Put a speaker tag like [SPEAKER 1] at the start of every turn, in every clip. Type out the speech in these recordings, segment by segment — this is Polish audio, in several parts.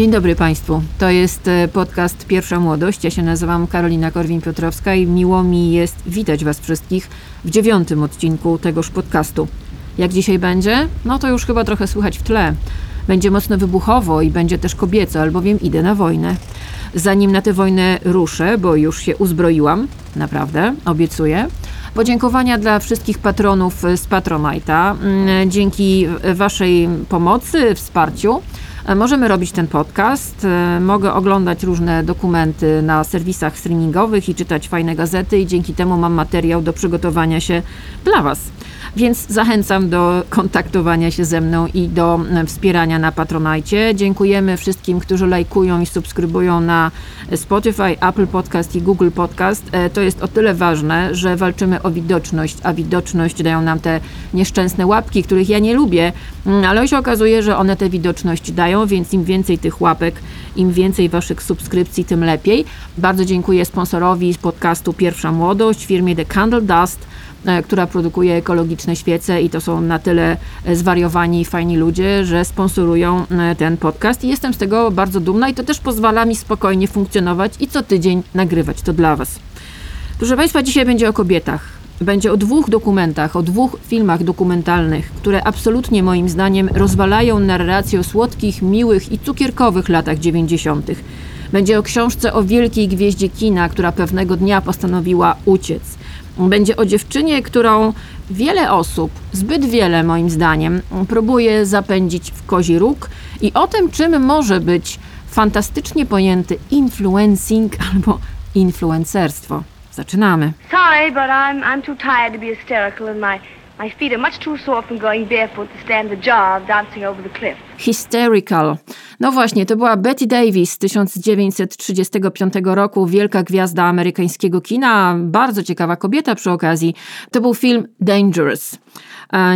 [SPEAKER 1] Dzień dobry Państwu. To jest e, podcast Pierwsza Młodość. Ja się nazywam Karolina Korwin-Piotrowska i miło mi jest witać Was wszystkich w dziewiątym odcinku tegoż podcastu. Jak dzisiaj będzie? No to już chyba trochę słychać w tle. Będzie mocno wybuchowo i będzie też kobieco, albowiem idę na wojnę. Zanim na tę wojnę ruszę, bo już się uzbroiłam, naprawdę, obiecuję. Podziękowania dla wszystkich patronów z Patronite'a. Mm, dzięki Waszej pomocy, wsparciu E, możemy robić ten podcast, e, mogę oglądać różne dokumenty na serwisach streamingowych i czytać fajne gazety, i dzięki temu mam materiał do przygotowania się dla Was. Więc zachęcam do kontaktowania się ze mną i do e, wspierania na Patronajcie. Dziękujemy wszystkim, którzy lajkują i subskrybują na Spotify, Apple Podcast i Google Podcast. To jest o tyle ważne, że walczymy o widoczność, a widoczność dają nam te nieszczęsne łapki, których ja nie lubię, mm, ale się okazuje, że one tę widoczność dają więc im więcej tych łapek, im więcej waszych subskrypcji, tym lepiej. Bardzo dziękuję sponsorowi podcastu Pierwsza Młodość, firmie The Candle Dust, e, która produkuje ekologiczne świece i to są na tyle e, zwariowani i fajni ludzie, że sponsorują e, ten podcast i jestem z tego bardzo dumna i to też pozwala mi spokojnie funkcjonować i co tydzień nagrywać to dla Was. Proszę Państwa, dzisiaj będzie o kobietach będzie o dwóch dokumentach, o dwóch filmach dokumentalnych, które absolutnie moim zdaniem rozwalają narrację o słodkich, miłych i cukierkowych latach 90. Będzie o książce o wielkiej gwieździe kina, która pewnego dnia postanowiła uciec. Będzie o dziewczynie, którą wiele osób, zbyt wiele moim zdaniem, próbuje zapędzić w kozi róg i o tym, czym może być fantastycznie pojęty influencing albo influencerstwo. Zaczynamy. Sorry, but I'm, I'm too tired to be hysterical and my, my feet are much too sore from going barefoot to stand the jar of dancing over the cliff. Hysterical. No właśnie, to była Betty Davis z 1935 roku, wielka gwiazda amerykańskiego kina, bardzo ciekawa kobieta przy okazji. To był film Dangerous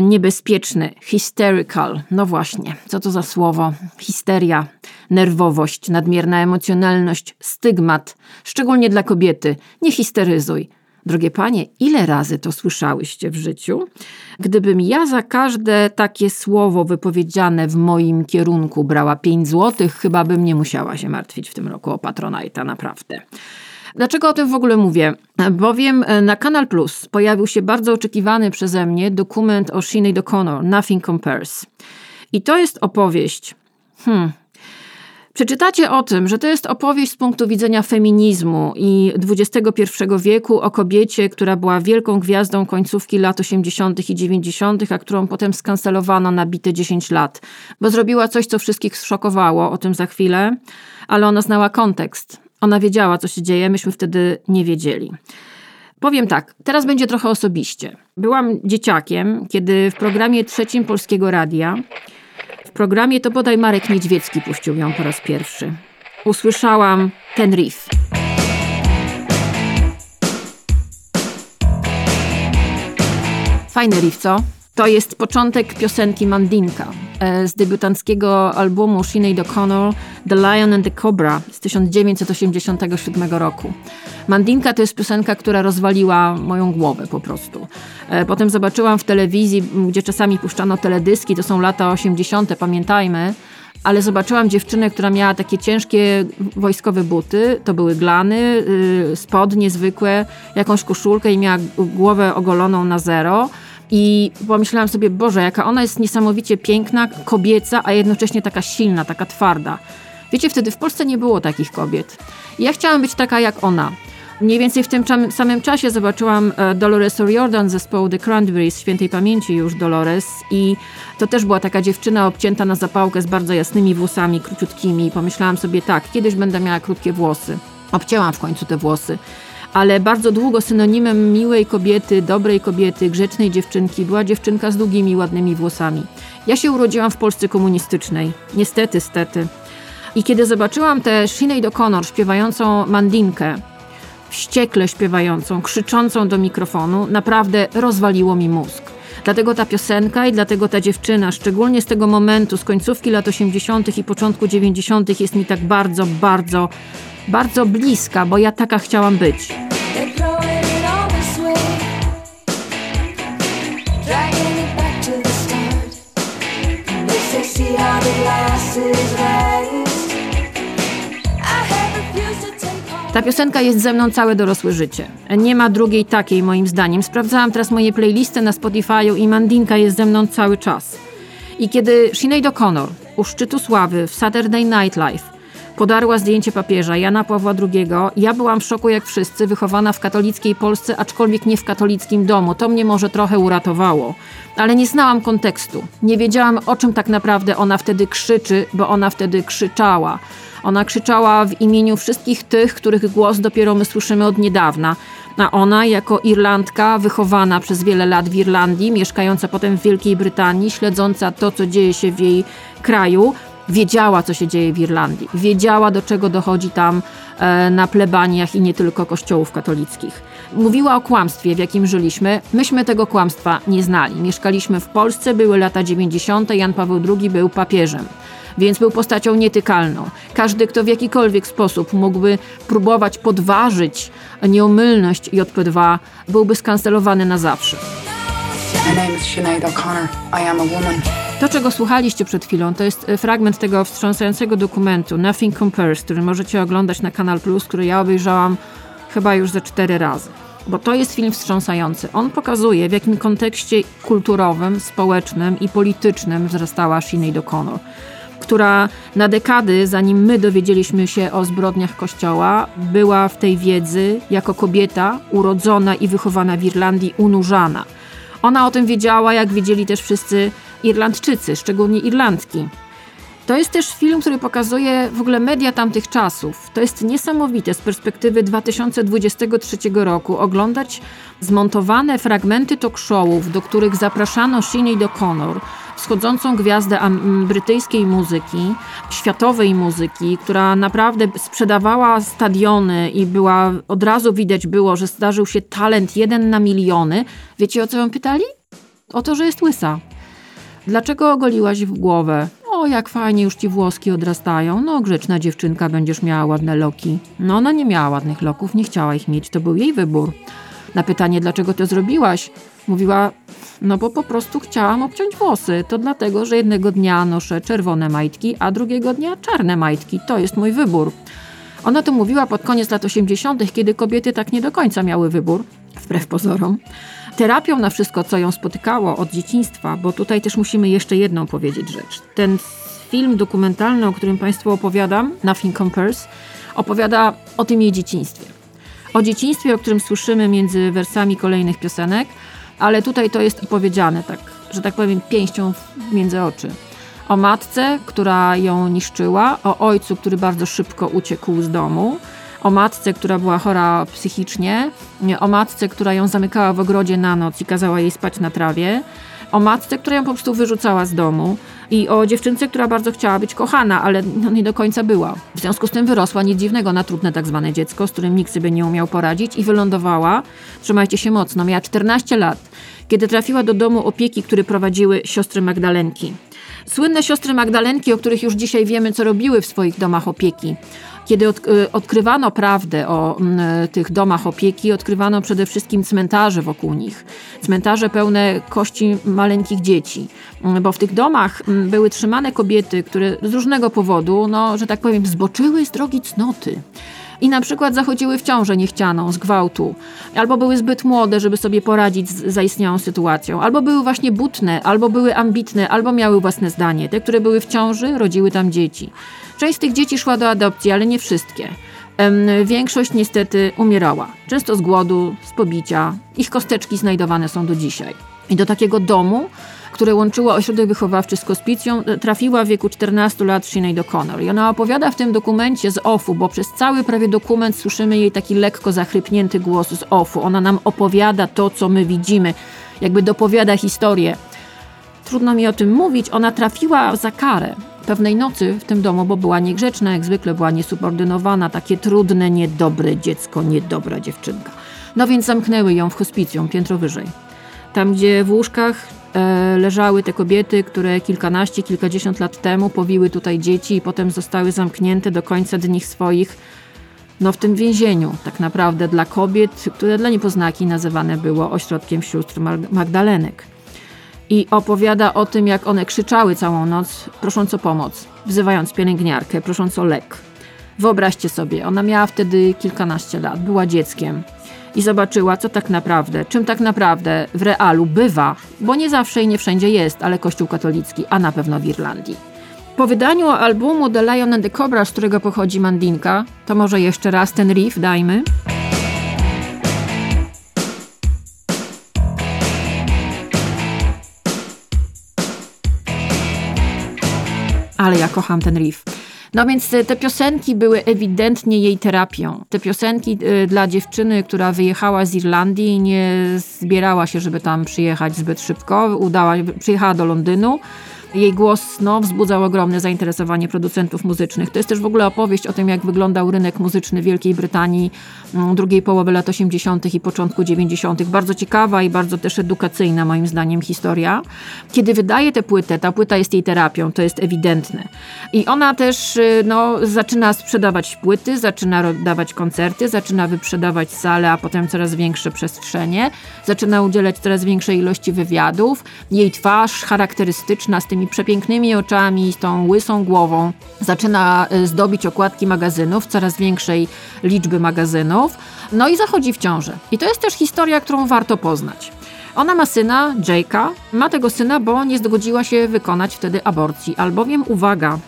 [SPEAKER 1] niebezpieczny, hysterical. No właśnie, co to za słowo? Histeria, nerwowość, nadmierna emocjonalność, stygmat, szczególnie dla kobiety. Nie histeryzuj. Drogie panie, ile razy to słyszałyście w życiu? Gdybym ja za każde takie słowo wypowiedziane w moim kierunku brała 5 złotych, chyba bym nie musiała się martwić w tym roku o Patronite'a, naprawdę. Dlaczego o tym w ogóle mówię? Bowiem e, na Kanal Plus pojawił się bardzo oczekiwany przeze mnie dokument o Sinead O'Connor, Nothing Compares. I to jest opowieść. Hmm, Przeczytacie o tym, że to jest opowieść z punktu widzenia feminizmu i XXI wieku o kobiecie, która była wielką gwiazdą końcówki lat 80. i 90., a którą potem skancelowano na bite 10 lat, bo zrobiła coś, co wszystkich zszokowało, o tym za chwilę, ale ona znała kontekst. Ona wiedziała, co się dzieje, myśmy wtedy nie wiedzieli. Powiem tak, teraz będzie trochę osobiście. Byłam dzieciakiem, kiedy w programie trzecim Polskiego Radia, programie to bodaj Marek Niedźwiecki puścił ją po raz pierwszy. Usłyszałam ten riff. Fajny riff, co? To jest początek piosenki Mandinka z debiutanckiego albumu Sinead O'Connor The Lion and the Cobra z 1987 roku. Mandinka to jest piosenka, która rozwaliła moją głowę po prostu. E, potem zobaczyłam w telewizji, gdzie czasami puszczano teledyski, to są lata 80., pamiętajmy, ale zobaczyłam dziewczynę, która miała takie ciężkie wojskowe buty, to były glany, y, spodnie zwykłe, jakąś koszulkę i miała głowę ogoloną na zero i pomyślałam sobie, Boże, jaka ona jest niesamowicie piękna, kobieca, a jednocześnie taka silna, taka twarda. Wiecie, wtedy w Polsce nie było takich kobiet. I ja chciałam być taka jak ona. Mniej więcej w tym samym czasie zobaczyłam e, Dolores O'Riordan z zespołu The Cranberries, świętej pamięci już Dolores i to też była taka dziewczyna obcięta na zapałkę z bardzo jasnymi włosami, króciutkimi. Pomyślałam sobie tak, kiedyś będę miała krótkie włosy. Obcięłam w końcu te włosy ale bardzo długo synonimem miłej kobiety, dobrej kobiety, grzecznej dziewczynki była dziewczynka z długimi, ładnymi włosami. Ja się urodziłam w Polsce komunistycznej. Niestety, stety. I kiedy zobaczyłam tę Sinead O'Connor śpiewającą mandinkę, wściekle śpiewającą, krzyczącą do mikrofonu, naprawdę rozwaliło mi mózg. Dlatego ta piosenka i dlatego ta dziewczyna, szczególnie z tego momentu, z końcówki lat 80. i początku 90., jest mi tak bardzo, bardzo bardzo bliska, bo ja taka chciałam być. Ta piosenka jest ze mną całe dorosłe życie. Nie ma drugiej takiej moim zdaniem. Sprawdzałam teraz moje playlisty na Spotify'u i Mandinka jest ze mną cały czas. I kiedy Sinead O'Connor u szczytu sławy w Saturday Night Live podarła zdjęcie papieża Jana Pawła II, ja byłam w szoku jak wszyscy, wychowana w katolickiej Polsce, aczkolwiek nie w katolickim domu. To mnie może trochę uratowało. Ale nie znałam kontekstu. Nie wiedziałam, o czym tak naprawdę ona wtedy krzyczy, bo ona wtedy krzyczała. Ona krzyczała w imieniu wszystkich tych, których głos dopiero my słyszymy od niedawna. A ona, jako Irlandka, wychowana przez wiele lat w Irlandii, mieszkająca potem w Wielkiej Brytanii, śledząca to, co dzieje się w jej kraju, wiedziała, co się dzieje w Irlandii. Wiedziała, do czego dochodzi tam e, na plebaniach i nie tylko kościołów katolickich. Mówiła o kłamstwie, w jakim żyliśmy. Myśmy tego kłamstwa nie znali. Mieszkaliśmy w Polsce, były lata 90., Jan Paweł II był papieżem więc był postacią nietykalną. Każdy, kto w jakikolwiek sposób mógłby próbować podważyć nieomylność JP2, byłby skancelowany na zawsze. To, czego słuchaliście przed chwilą, to jest e, fragment tego wstrząsającego dokumentu Nothing Compares, który możecie oglądać na Kanal Plus, który ja obejrzałam chyba już ze cztery razy. Bo to jest film wstrząsający. On pokazuje, w jakim kontekście kulturowym, społecznym i politycznym wzrastała Sinead O'Connor która na dekady, zanim my dowiedzieliśmy się o zbrodniach Kościoła, była w tej wiedzy jako kobieta urodzona i wychowana w Irlandii unurzana. Ona o tym wiedziała, jak wiedzieli też wszyscy Irlandczycy, szczególnie Irlandki. To jest też film, który pokazuje w ogóle media tamtych czasów. To jest niesamowite z perspektywy 2023 roku oglądać zmontowane fragmenty talk showów, do których zapraszano Sinead O'Connor, wschodzącą gwiazdę brytyjskiej muzyki, światowej muzyki, która naprawdę sprzedawała stadiony i była, od razu widać było, że zdarzył się talent jeden na miliony. Wiecie o co ją pytali? O to, że jest łysa. Dlaczego ogoliłaś w głowę? O, jak fajnie już ci włoski odrastają. No, grzeczna dziewczynka, będziesz miała ładne loki. No, ona nie miała ładnych loków, nie chciała ich mieć, to był jej wybór. Na pytanie, dlaczego to zrobiłaś, mówiła, no bo po prostu chciałam obciąć włosy. To dlatego, że jednego dnia noszę czerwone majtki, a drugiego dnia czarne majtki. To jest mój wybór. Ona to mówiła pod koniec lat 80., kiedy kobiety tak nie do końca miały wybór, wbrew pozorom. Terapią na wszystko, co ją spotykało od dzieciństwa, bo tutaj też musimy jeszcze jedną powiedzieć rzecz. Ten film dokumentalny, o którym Państwu opowiadam, Nothing Compares, opowiada o tym jej dzieciństwie. O dzieciństwie, o którym słyszymy między wersami kolejnych piosenek, ale tutaj to jest opowiedziane tak, że tak powiem, pięścią między oczy. O matce, która ją niszczyła, o ojcu, który bardzo szybko uciekł z domu, o matce, która była chora psychicznie, o matce, która ją zamykała w ogrodzie na noc i kazała jej spać na trawie, o matce, która ją po prostu wyrzucała z domu i o dziewczynce, która bardzo chciała być kochana, ale no nie do końca była. W związku z tym wyrosła nic dziwnego na trudne tak zwane dziecko, z którym nikt sobie nie umiał poradzić i wylądowała, trzymajcie się mocno, miała 14 lat, kiedy trafiła do domu opieki, który prowadziły siostry Magdalenki. Słynne siostry Magdalenki, o których już dzisiaj wiemy, co robiły w swoich domach opieki. Kiedy y, odkrywano prawdę o y, tych domach opieki, odkrywano przede wszystkim cmentarze wokół nich. Cmentarze pełne kości maleńkich dzieci, y, bo w tych domach były trzymane kobiety, które z różnego powodu, no, że tak powiem, zboczyły z drogi cnoty i na przykład zachodziły w ciążę niechcianą z gwałtu, albo były zbyt młode, żeby sobie poradzić z zaistniałą sytuacją, albo były właśnie butne, albo były ambitne, albo miały własne zdanie. Te, które były w ciąży, rodziły tam dzieci. Część z tych dzieci szła do adopcji, ale nie wszystkie. Większość niestety umierała, często z głodu, z pobicia. Ich kosteczki znajdowane są do dzisiaj. I do takiego domu które łączyło ośrodek wychowawczy z kospicją, e, trafiła w wieku 14 lat Sinead O'Connor. I ona opowiada w tym dokumencie z OFU, bo przez cały prawie dokument słyszymy jej taki lekko zachrypnięty głos z OFU. Ona nam opowiada to, co my widzimy, jakby dopowiada historię. Trudno mi o tym mówić, ona trafiła za karę pewnej nocy w tym domu, bo była niegrzeczna, jak zwykle była niesubordynowana, takie trudne, niedobre dziecko, niedobra dziewczynka. No więc zamknęły ją w hospicjum, piętro wyżej. Tam, gdzie w łóżkach leżały te kobiety, które kilkanaście, kilkadziesiąt lat temu powiły tutaj dzieci i potem zostały zamknięte do końca dni swoich no w tym więzieniu tak naprawdę dla kobiet, które dla niepoznaki nazywane było ośrodkiem sióstr Magdalenek. I opowiada o tym, jak one krzyczały całą noc, prosząc o pomoc, wzywając pielęgniarkę, prosząc o lek. Wyobraźcie sobie, ona miała wtedy kilkanaście lat, była dzieckiem i zobaczyła, co tak naprawdę, czym tak naprawdę w realu bywa, bo nie zawsze i nie wszędzie jest, ale Kościół katolicki, a na pewno w Irlandii. Po wydaniu albumu The Lion and the Cobra, z którego pochodzi Mandinka, to może jeszcze raz ten riff dajmy. Ale ja kocham ten riff. No więc e, te piosenki były ewidentnie jej terapią. Te piosenki e, dla dziewczyny, która wyjechała z Irlandii, nie zbierała się, żeby tam przyjechać zbyt szybko. Udała, przyjechała do Londynu jej głos no, wzbudzał ogromne zainteresowanie producentów muzycznych. To jest też w ogóle opowieść o tym, jak wyglądał rynek muzyczny Wielkiej Brytanii mm, drugiej połowy lat 80. i początku 90. Bardzo ciekawa i bardzo też edukacyjna moim zdaniem historia. Kiedy wydaje tę płytę, ta płyta jest jej terapią, to jest ewidentne. I ona też y, no, zaczyna sprzedawać płyty, zaczyna dawać koncerty, zaczyna wyprzedawać sale, a potem coraz większe przestrzenie, zaczyna udzielać coraz większej ilości wywiadów. Jej twarz charakterystyczna z tymi przepięknymi oczami, z tą łysą głową, zaczyna y, zdobić okładki magazynów, coraz większej liczby magazynów, no i zachodzi w ciążę. I to jest też historia, którą warto poznać. Ona ma syna, Jake'a. Ma tego syna, bo nie zgodziła się wykonać wtedy aborcji, albowiem, uwaga,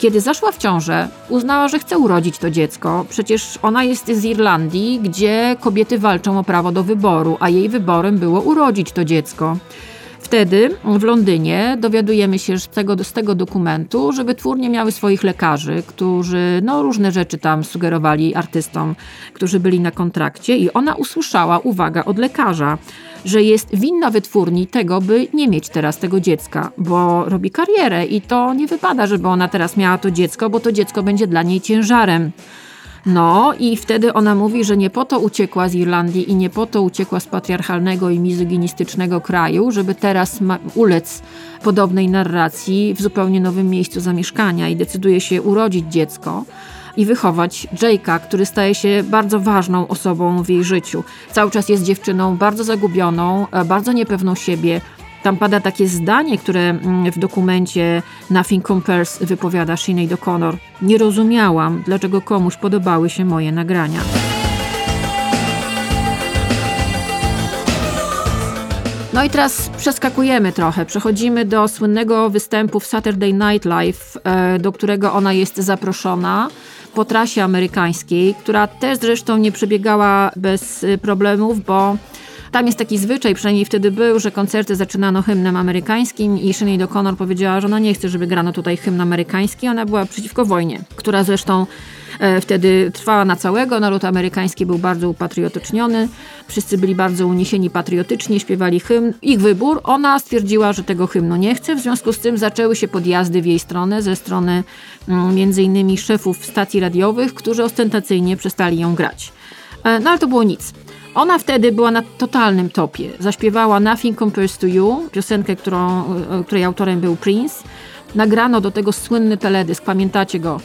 [SPEAKER 1] kiedy zaszła w ciążę, uznała, że chce urodzić to dziecko. Przecież ona jest z Irlandii, gdzie kobiety walczą o prawo do wyboru, a jej wyborem było urodzić to dziecko. Wtedy w Londynie dowiadujemy się z tego, z tego dokumentu, że wytwórnie miały swoich lekarzy, którzy no, różne rzeczy tam sugerowali artystom, którzy byli na kontrakcie i ona usłyszała, uwaga, od lekarza, że jest winna wytwórni tego, by nie mieć teraz tego dziecka, bo robi karierę i to nie wypada, żeby ona teraz miała to dziecko, bo to dziecko będzie dla niej ciężarem. No i wtedy ona mówi, że nie po to uciekła z Irlandii i nie po to uciekła z patriarchalnego i mizoginistycznego kraju, żeby teraz ulec podobnej narracji w zupełnie nowym miejscu zamieszkania i decyduje się urodzić dziecko i wychować Jake'a, który staje się bardzo ważną osobą w jej życiu. Cały czas jest dziewczyną bardzo zagubioną, e, bardzo niepewną siebie, tam pada takie zdanie, które mm, w dokumencie Nothing Compares wypowiada Sinead O'Connor. Nie rozumiałam, dlaczego komuś podobały się moje nagrania. No i teraz przeskakujemy trochę. Przechodzimy do słynnego występu w Saturday Night Live, e, do którego ona jest zaproszona po trasie amerykańskiej, która też zresztą nie przebiegała bez e, problemów, bo tam jest taki zwyczaj, przynajmniej wtedy był, że koncerty zaczynano hymnem amerykańskim i Sinead O'Connor powiedziała, że ona nie chce, żeby grano tutaj hymn amerykański. Ona była przeciwko wojnie, która zresztą e, wtedy trwała na całego. Naród amerykański był bardzo upatriotyczniony. Wszyscy byli bardzo uniesieni patriotycznie, śpiewali hymn. Ich wybór. Ona stwierdziła, że tego hymnu nie chce. W związku z tym zaczęły się podjazdy w jej stronę ze strony mm, między innymi szefów stacji radiowych, którzy ostentacyjnie przestali ją grać. E, no ale to było nic. Ona wtedy była na totalnym topie. Zaśpiewała Nothing Compares to You, piosenkę, którą, e, której autorem był Prince. Nagrano do tego słynny teledysk, pamiętacie go?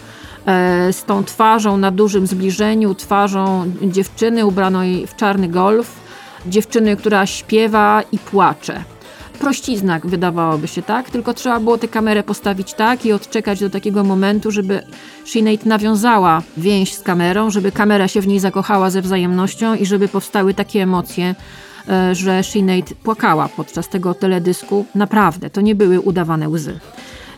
[SPEAKER 1] E, z tą twarzą na dużym zbliżeniu, twarzą dziewczyny ubranej w czarny golf, dziewczyny, która śpiewa i płacze prościzna, wydawałoby się, tak? Tylko trzeba było tę kamerę postawić tak i odczekać do takiego momentu, żeby Sinead nawiązała więź z kamerą, żeby kamera się w niej zakochała ze wzajemnością i żeby powstały takie emocje, e, że Sinead płakała podczas tego teledysku. Naprawdę, to nie były udawane łzy.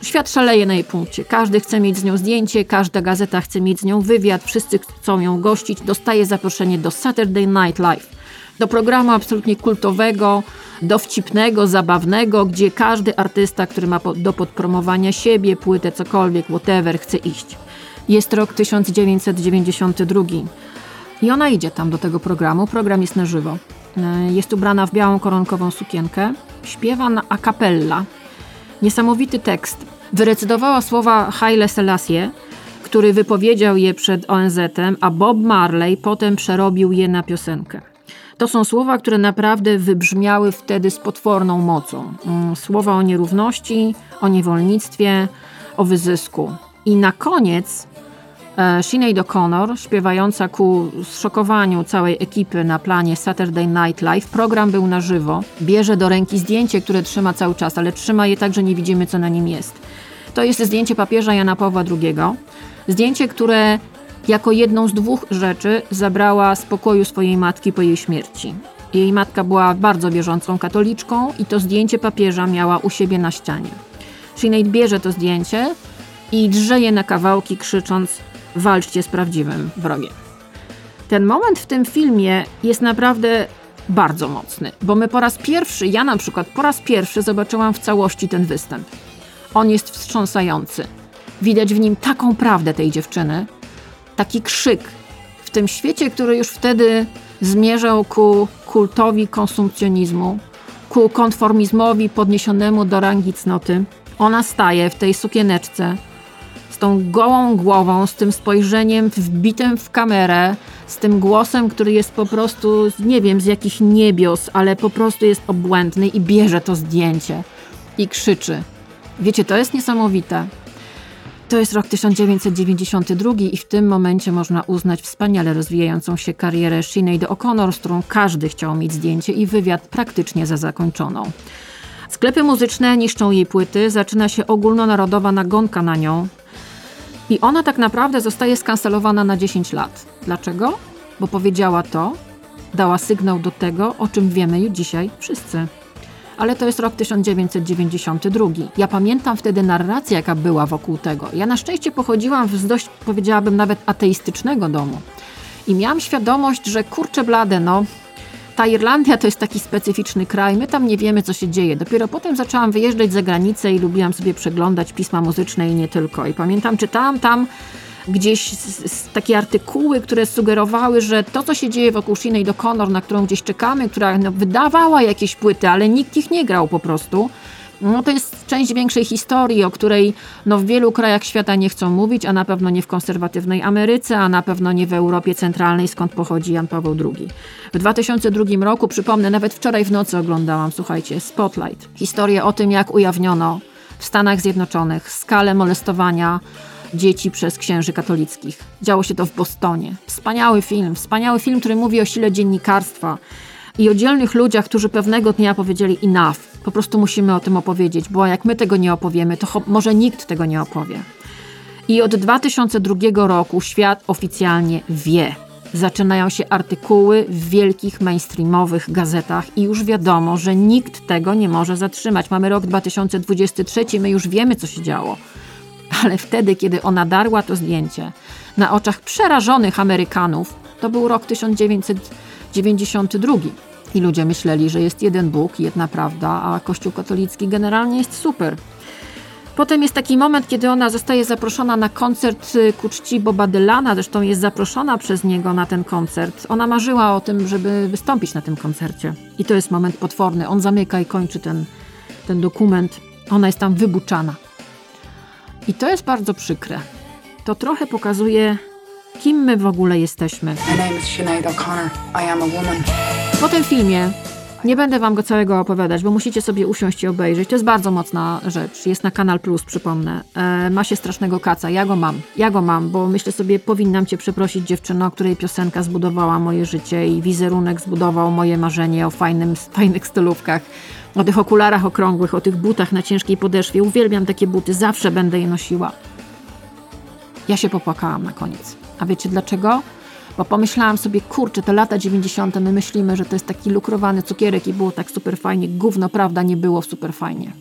[SPEAKER 1] Świat szaleje na jej punkcie. Każdy chce mieć z nią zdjęcie, każda gazeta chce mieć z nią wywiad, wszyscy chcą ją gościć. Dostaje zaproszenie do Saturday Night Live do programu absolutnie kultowego, dowcipnego, zabawnego, gdzie każdy artysta, który ma do podpromowania siebie, płytę, cokolwiek, whatever, chce iść. Jest rok 1992 i ona idzie tam do tego programu. Program jest na żywo. E, jest ubrana w białą koronkową sukienkę, śpiewa na a cappella. Niesamowity tekst. Wyrecydowała słowa Haile Selassie, który wypowiedział je przed ONZ-em, a Bob Marley potem przerobił je na piosenkę. To są słowa, które naprawdę wybrzmiały wtedy z potworną mocą. Mm, słowa o nierówności, o niewolnictwie, o wyzysku. I na koniec e, Sinead O'Connor, śpiewająca ku zszokowaniu całej ekipy na planie Saturday Night Live, program był na żywo, bierze do ręki zdjęcie, które trzyma cały czas, ale trzyma je tak, że nie widzimy, co na nim jest. To jest zdjęcie papieża Jana Pawła II Zdjęcie, które jako jedną z dwóch rzeczy zabrała z pokoju swojej matki po jej śmierci. Jej matka była bardzo wierzącą katoliczką i to zdjęcie papieża miała u siebie na ścianie. Sinead bierze to zdjęcie i drze je na kawałki, krzycząc: Walczcie z prawdziwym wrogiem. Ten moment w tym filmie jest naprawdę bardzo mocny, bo my po raz pierwszy, ja na przykład po raz pierwszy zobaczyłam w całości ten występ. On jest wstrząsający. Widać w nim taką prawdę tej dziewczyny, taki krzyk w tym świecie, który już wtedy zmierzał ku kultowi konsumpcjonizmu, ku konformizmowi podniesionemu do rangi cnoty. Ona staje w tej sukieneczce, z tą gołą głową, z tym spojrzeniem wbitym w kamerę, z tym głosem, który jest po prostu, nie wiem, z jakich niebios, ale po prostu jest obłędny i bierze to zdjęcie i krzyczy. Wiecie, to jest niesamowite. To jest rok 1992 i w tym momencie można uznać wspaniale rozwijającą się karierę Sinead O'Connor, z którą każdy chciał mieć zdjęcie i wywiad praktycznie za zakończoną. Sklepy muzyczne niszczą jej płyty, zaczyna się ogólnonarodowa nagonka na nią i ona tak naprawdę zostaje skancelowana na 10 lat. Dlaczego? Bo powiedziała to, dała sygnał do tego, o czym wiemy już dzisiaj wszyscy ale to jest rok 1992. Ja pamiętam wtedy narrację, jaka była wokół tego. Ja na szczęście pochodziłam z dość, powiedziałabym, nawet ateistycznego domu. I miałam świadomość, że kurczę blade, no, ta Irlandia to jest taki specyficzny kraj, my tam nie wiemy, co się dzieje. Dopiero potem zaczęłam wyjeżdżać za granicę i lubiłam sobie przeglądać pisma muzyczne i nie tylko. I pamiętam, czytałam tam gdzieś takie artykuły, które sugerowały, że to, co się dzieje wokół Sinead O'Connor, na którą gdzieś czekamy, która no, wydawała jakieś płyty, ale nikt ich nie grał po prostu, no to jest część większej historii, o której no, w wielu krajach świata nie chcą mówić, a na pewno nie w konserwatywnej Ameryce, a na pewno nie w Europie Centralnej, skąd pochodzi Jan Paweł II. W 2002 roku, przypomnę, nawet wczoraj w nocy oglądałam, słuchajcie, Spotlight. Historię o tym, jak ujawniono w Stanach Zjednoczonych skalę molestowania dzieci przez księży katolickich. Działo się to w Bostonie. Wspaniały film, wspaniały film, który mówi o sile dziennikarstwa i o dzielnych ludziach, którzy pewnego dnia powiedzieli enough. Po prostu musimy o tym opowiedzieć, bo jak my tego nie opowiemy, to może nikt tego nie opowie. I od 2002 roku świat oficjalnie wie. Zaczynają się artykuły w wielkich mainstreamowych gazetach i już wiadomo, że nikt tego nie może zatrzymać. Mamy rok 2023, my już wiemy, co się działo ale wtedy, kiedy ona darła to zdjęcie na oczach przerażonych Amerykanów, to był rok 1992. I ludzie myśleli, że jest jeden Bóg, jedna prawda, a Kościół katolicki generalnie jest super. Potem jest taki moment, kiedy ona zostaje zaproszona na koncert y, ku czci Boba Dylana, zresztą jest zaproszona przez niego na ten koncert. Ona marzyła o tym, żeby wystąpić na tym koncercie. I to jest moment potworny. On zamyka i kończy ten, ten dokument. Ona jest tam wybuczana. I to jest bardzo przykre. To trochę pokazuje, kim my w ogóle jesteśmy. Po tym filmie nie będę wam go całego opowiadać, bo musicie sobie usiąść i obejrzeć. To jest bardzo mocna rzecz. Jest na Kanal Plus, przypomnę. E, ma się strasznego kaca. Ja go mam. Ja go mam, bo myślę sobie, powinnam cię przeprosić dziewczyno, której piosenka zbudowała moje życie i wizerunek zbudował moje marzenie o fajnym, fajnych stylówkach o tych okularach okrągłych, o tych butach na ciężkiej podeszwie. Uwielbiam takie buty, zawsze będę je nosiła. Ja się popłakałam na koniec. A wiecie dlaczego? Bo pomyślałam sobie, kurczę, te lata 90. my myślimy, że to jest taki lukrowany cukierek i było tak super fajnie. Gówno, prawda, nie było super fajnie.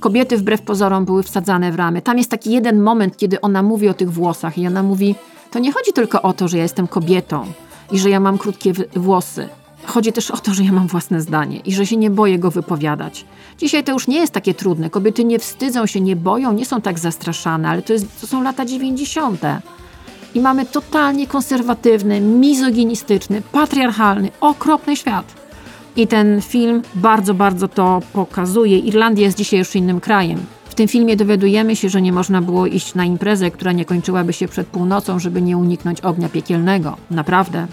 [SPEAKER 1] Kobiety wbrew pozorom były wsadzane w ramy. Tam jest taki jeden moment, kiedy ona mówi o tych włosach i ona mówi, to nie chodzi tylko o to, że ja jestem kobietą i że ja mam krótkie włosy. Chodzi też o to, że ja mam własne zdanie i że się nie boję go wypowiadać. Dzisiaj to już nie jest takie trudne. Kobiety nie wstydzą się, nie boją, nie są tak zastraszane, ale to, jest, to są lata 90. I mamy totalnie konserwatywny, mizoginistyczny, patriarchalny, okropny świat. I ten film bardzo, bardzo to pokazuje. Irlandia jest dzisiaj już innym krajem. W tym filmie dowiadujemy się, że nie można było iść na imprezę, która nie kończyłaby się przed północą, żeby nie uniknąć ognia piekielnego. Naprawdę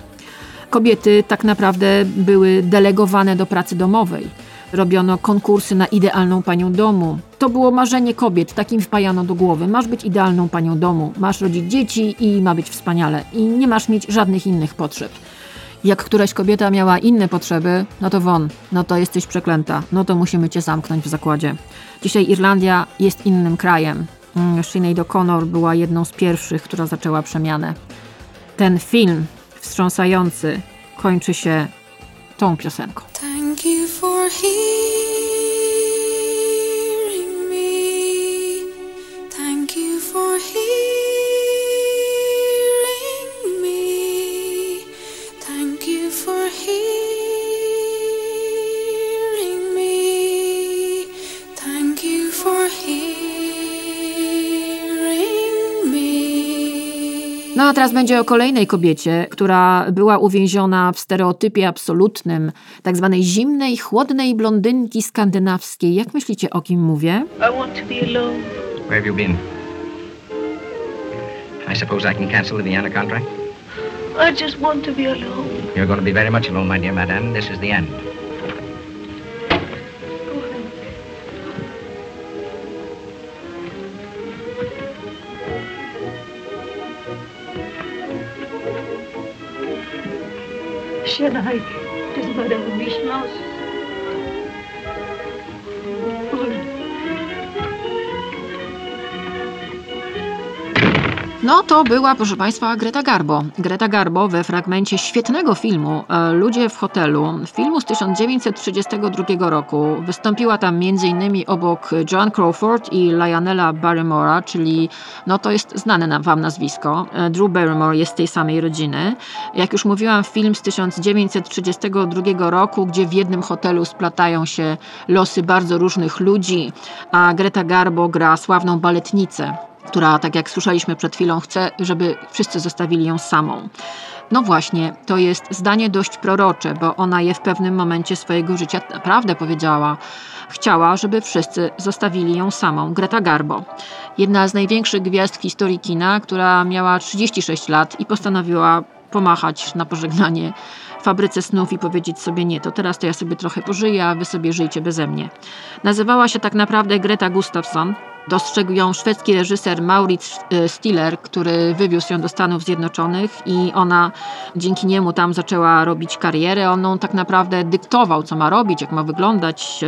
[SPEAKER 1] kobiety tak naprawdę były delegowane do pracy domowej. Robiono konkursy na idealną panią domu. To było marzenie kobiet, takim wpajano do głowy. Masz być idealną panią domu, masz rodzić dzieci i ma być wspaniale. I nie masz mieć żadnych innych potrzeb. Jak któraś kobieta miała inne potrzeby, no to won, no to jesteś przeklęta, no to musimy cię zamknąć w zakładzie. Dzisiaj Irlandia jest innym krajem. mm, Sinead O'Connor była jedną z pierwszych, która zaczęła przemianę. Ten film wstrząsający kończy się tą piosenką. Thank you for No teraz będzie o kolejnej kobiecie, która była uwięziona w stereotypie absolutnym, tak zwanej zimnej, chłodnej blondynki skandynawskiej. Jak myślicie, o kim mówię? I want to be alone. Where have you been? I suppose I can cancel the Vienna contract? I just want to be alone. You're going to be very much alone, my dear madame. This is the end. Siadaj, ty No to była, proszę Państwa, Greta Garbo. Greta Garbo we fragmencie świetnego filmu e, Ludzie w hotelu, filmu z 1932 roku. Wystąpiła tam m.in. obok Joan Crawford i Lionela Barrymora, czyli no to jest znane Wam nazwisko. E, Drew Barrymore jest z tej samej rodziny. Jak już mówiłam, film z 1932 roku, gdzie w jednym hotelu splatają się losy bardzo różnych ludzi, a Greta Garbo gra sławną baletnicę która, tak jak słyszeliśmy przed chwilą, chce, żeby wszyscy zostawili ją samą. No właśnie, to jest zdanie dość prorocze, bo ona je w pewnym momencie swojego życia naprawdę powiedziała. Chciała, żeby wszyscy zostawili ją samą. Greta Garbo, jedna z największych gwiazd w historii kina, która miała 36 lat i postanowiła pomachać na pożegnanie fabryce snów i powiedzieć sobie nie, to teraz to ja sobie trochę pożyję, a wy sobie żyjcie beze mnie. Nazywała się tak naprawdę Greta Gustafsson, Dostrzegł ją szwedzki reżyser Maurits e, Stiller, który wywiózł ją do Stanów Zjednoczonych i ona dzięki niemu tam zaczęła robić karierę. On ją tak naprawdę dyktował, co ma robić, jak ma wyglądać,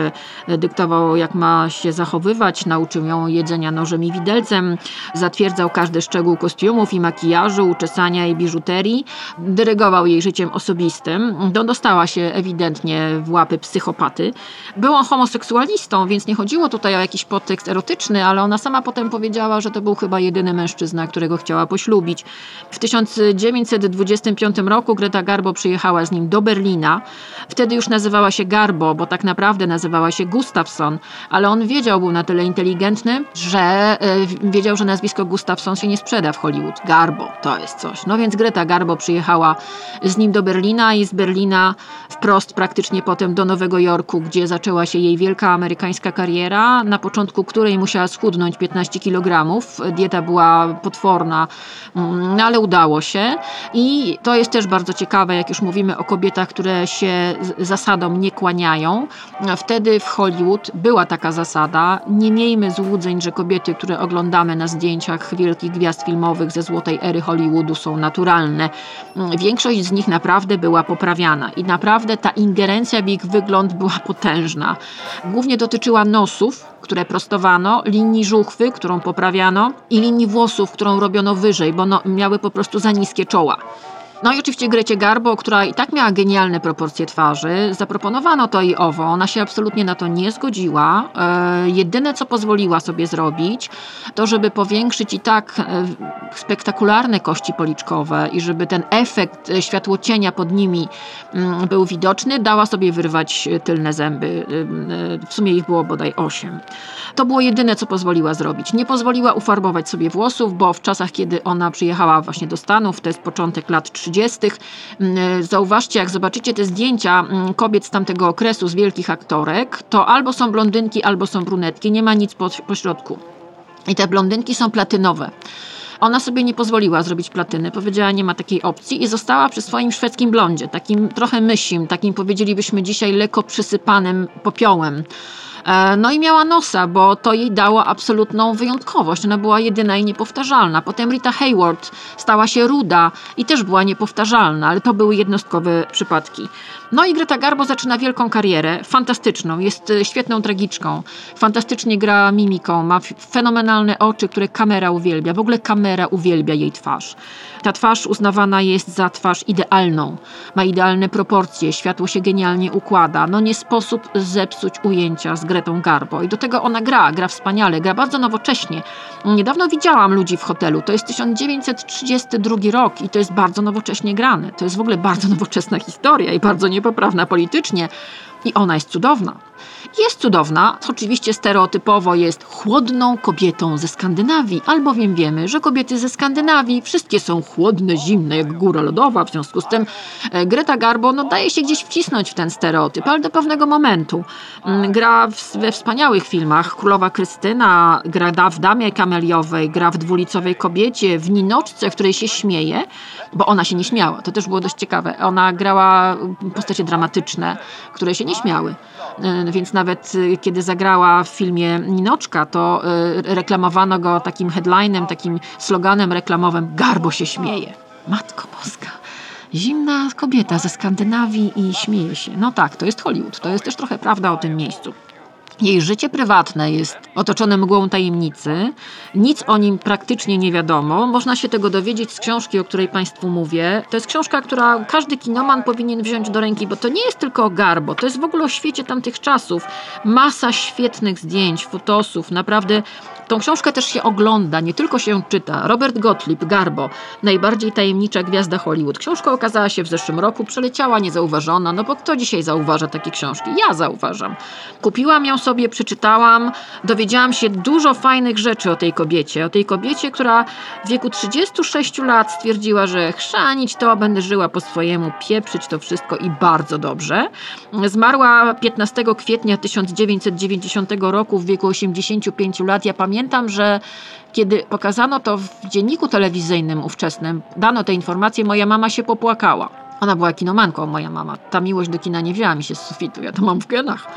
[SPEAKER 1] e, dyktował, jak ma się zachowywać, nauczył ją jedzenia nożem i widelcem, zatwierdzał każdy szczegół kostiumów i makijażu, uczesania i biżuterii, dyrygował jej życiem osobistym. Dostała się ewidentnie w łapy psychopaty. Był on homoseksualistą, więc nie chodziło tutaj o jakiś podtekst erotyczny, ale ona sama potem powiedziała, że to był chyba jedyny mężczyzna, którego chciała poślubić. W 1925 roku Greta Garbo przyjechała z nim do Berlina. Wtedy już nazywała się Garbo, bo tak naprawdę nazywała się Gustafsson, ale on wiedział, był na tyle inteligentny, że yy, wiedział, że nazwisko Gustafsson się nie sprzeda w Hollywood. Garbo to jest coś. No więc Greta Garbo przyjechała z nim do Berlina i z Berlina wprost praktycznie potem do Nowego Jorku, gdzie zaczęła się jej wielka amerykańska kariera, na początku której musiała schudnąć 15 kg. Dieta była potworna, mm, ale udało się. I to jest też bardzo ciekawe, jak już mówimy o kobietach, które się zasadom nie kłaniają. Wtedy w Hollywood była taka zasada. Nie miejmy złudzeń, że kobiety, które oglądamy na zdjęciach wielkich gwiazd filmowych ze złotej ery Hollywoodu są naturalne. Większość z nich naprawdę była poprawiana i naprawdę ta ingerencja w ich wygląd była potężna. Głównie dotyczyła nosów, które prostowano, linii żuchwy, którą poprawiano i linii włosów, którą robiono wyżej, bo no, miały po prostu za niskie czoła. No i oczywiście Grecie Garbo, która i tak miała genialne proporcje twarzy, zaproponowano to i owo. Ona się absolutnie na to nie zgodziła. E, jedyne, co pozwoliła sobie zrobić, to żeby powiększyć i tak e, spektakularne kości policzkowe i żeby ten efekt światłocienia pod nimi mm, był widoczny, dała sobie wyrwać tylne zęby. E, w sumie ich było bodaj osiem. To było jedyne, co pozwoliła zrobić. Nie pozwoliła ufarbować sobie włosów, bo w czasach, kiedy ona przyjechała właśnie do Stanów, to jest początek lat 30., 30. Mm, zauważcie, jak zobaczycie te zdjęcia mm, kobiet z tamtego okresu, z wielkich aktorek, to albo są blondynki, albo są brunetki, nie ma nic po, po środku. I te blondynki są platynowe. Ona sobie nie pozwoliła zrobić platyny, powiedziała, nie ma takiej opcji i została przy swoim szwedzkim blondzie, takim trochę mysim, takim powiedzielibyśmy dzisiaj lekko przysypanym popiołem. E, no i miała nosa, bo to jej dało absolutną wyjątkowość. Ona była jedyna i niepowtarzalna. Potem Rita Hayward stała się ruda i też była niepowtarzalna, ale to były jednostkowe przypadki. No i Greta Garbo zaczyna wielką karierę, fantastyczną, jest e, świetną tragiczką, fantastycznie gra mimiką, ma fenomenalne oczy, które kamera uwielbia, w ogóle kamera uwielbia jej twarz. Ta twarz uznawana jest za twarz idealną, ma idealne proporcje, światło się genialnie układa, no nie sposób zepsuć ujęcia z Gretą Garbo i do tego ona gra, gra wspaniale, gra bardzo nowocześnie. Niedawno widziałam ludzi w hotelu, to jest 1932 rok i to jest bardzo nowocześnie grane, to jest w ogóle bardzo nowoczesna historia i bardzo nie niepoprawna politycznie. I ona jest cudowna. Jest cudowna, oczywiście stereotypowo jest chłodną kobietą ze Skandynawii, albowiem wiemy, że kobiety ze Skandynawii wszystkie są chłodne, zimne, jak góra lodowa, w związku z tym e, Greta Garbo no, daje się gdzieś wcisnąć w ten stereotyp, ale do pewnego momentu. Mm, gra w, we wspaniałych filmach, Królowa Krystyna, gra w Damie Kameliowej, gra w Dwulicowej Kobiecie, w Ninoczce, w której się śmieje, bo ona się nie śmiała, to też było dość ciekawe. Ona grała postacie dramatyczne, które się nie śmiały, e, więc nawet e, kiedy zagrała w filmie Ninoczka, to e, reklamowano go takim headlinem, takim sloganem reklamowym Garbo się śmieje. Matko Boska. Zimna kobieta ze Skandynawii i śmieje się. No tak, to jest Hollywood. To jest też trochę prawda o tym miejscu. Jej życie prywatne jest otoczone mgłą tajemnicy. Nic o nim praktycznie nie wiadomo. Można się tego dowiedzieć z książki, o której Państwu mówię. To jest książka, która każdy kinoman powinien wziąć do ręki, bo to nie jest tylko o Garbo, to jest w ogóle o świecie tamtych czasów. Masa świetnych zdjęć, fotosów, naprawdę Tą książkę też się ogląda, nie tylko się czyta. Robert Gottlieb, Garbo, najbardziej tajemnicza gwiazda Hollywood. Książka okazała się w zeszłym roku, przeleciała niezauważona, no bo kto dzisiaj zauważa takie książki? Ja zauważam. Kupiłam ją sobie, przeczytałam, dowiedziałam się dużo fajnych rzeczy o tej kobiecie. O tej kobiecie, która w wieku 36 lat stwierdziła, że chrzanić to, będę żyła po swojemu, pieprzyć to wszystko i bardzo dobrze. Zmarła 15 kwietnia 1990 roku w wieku 85 lat. Ja pamiętam, że kiedy pokazano to w dzienniku telewizyjnym ówczesnym, dano te informacje, moja mama się popłakała. Ona była kinomanką, moja mama. Ta miłość do kina nie wzięła mi się z sufitu, ja to mam w genach.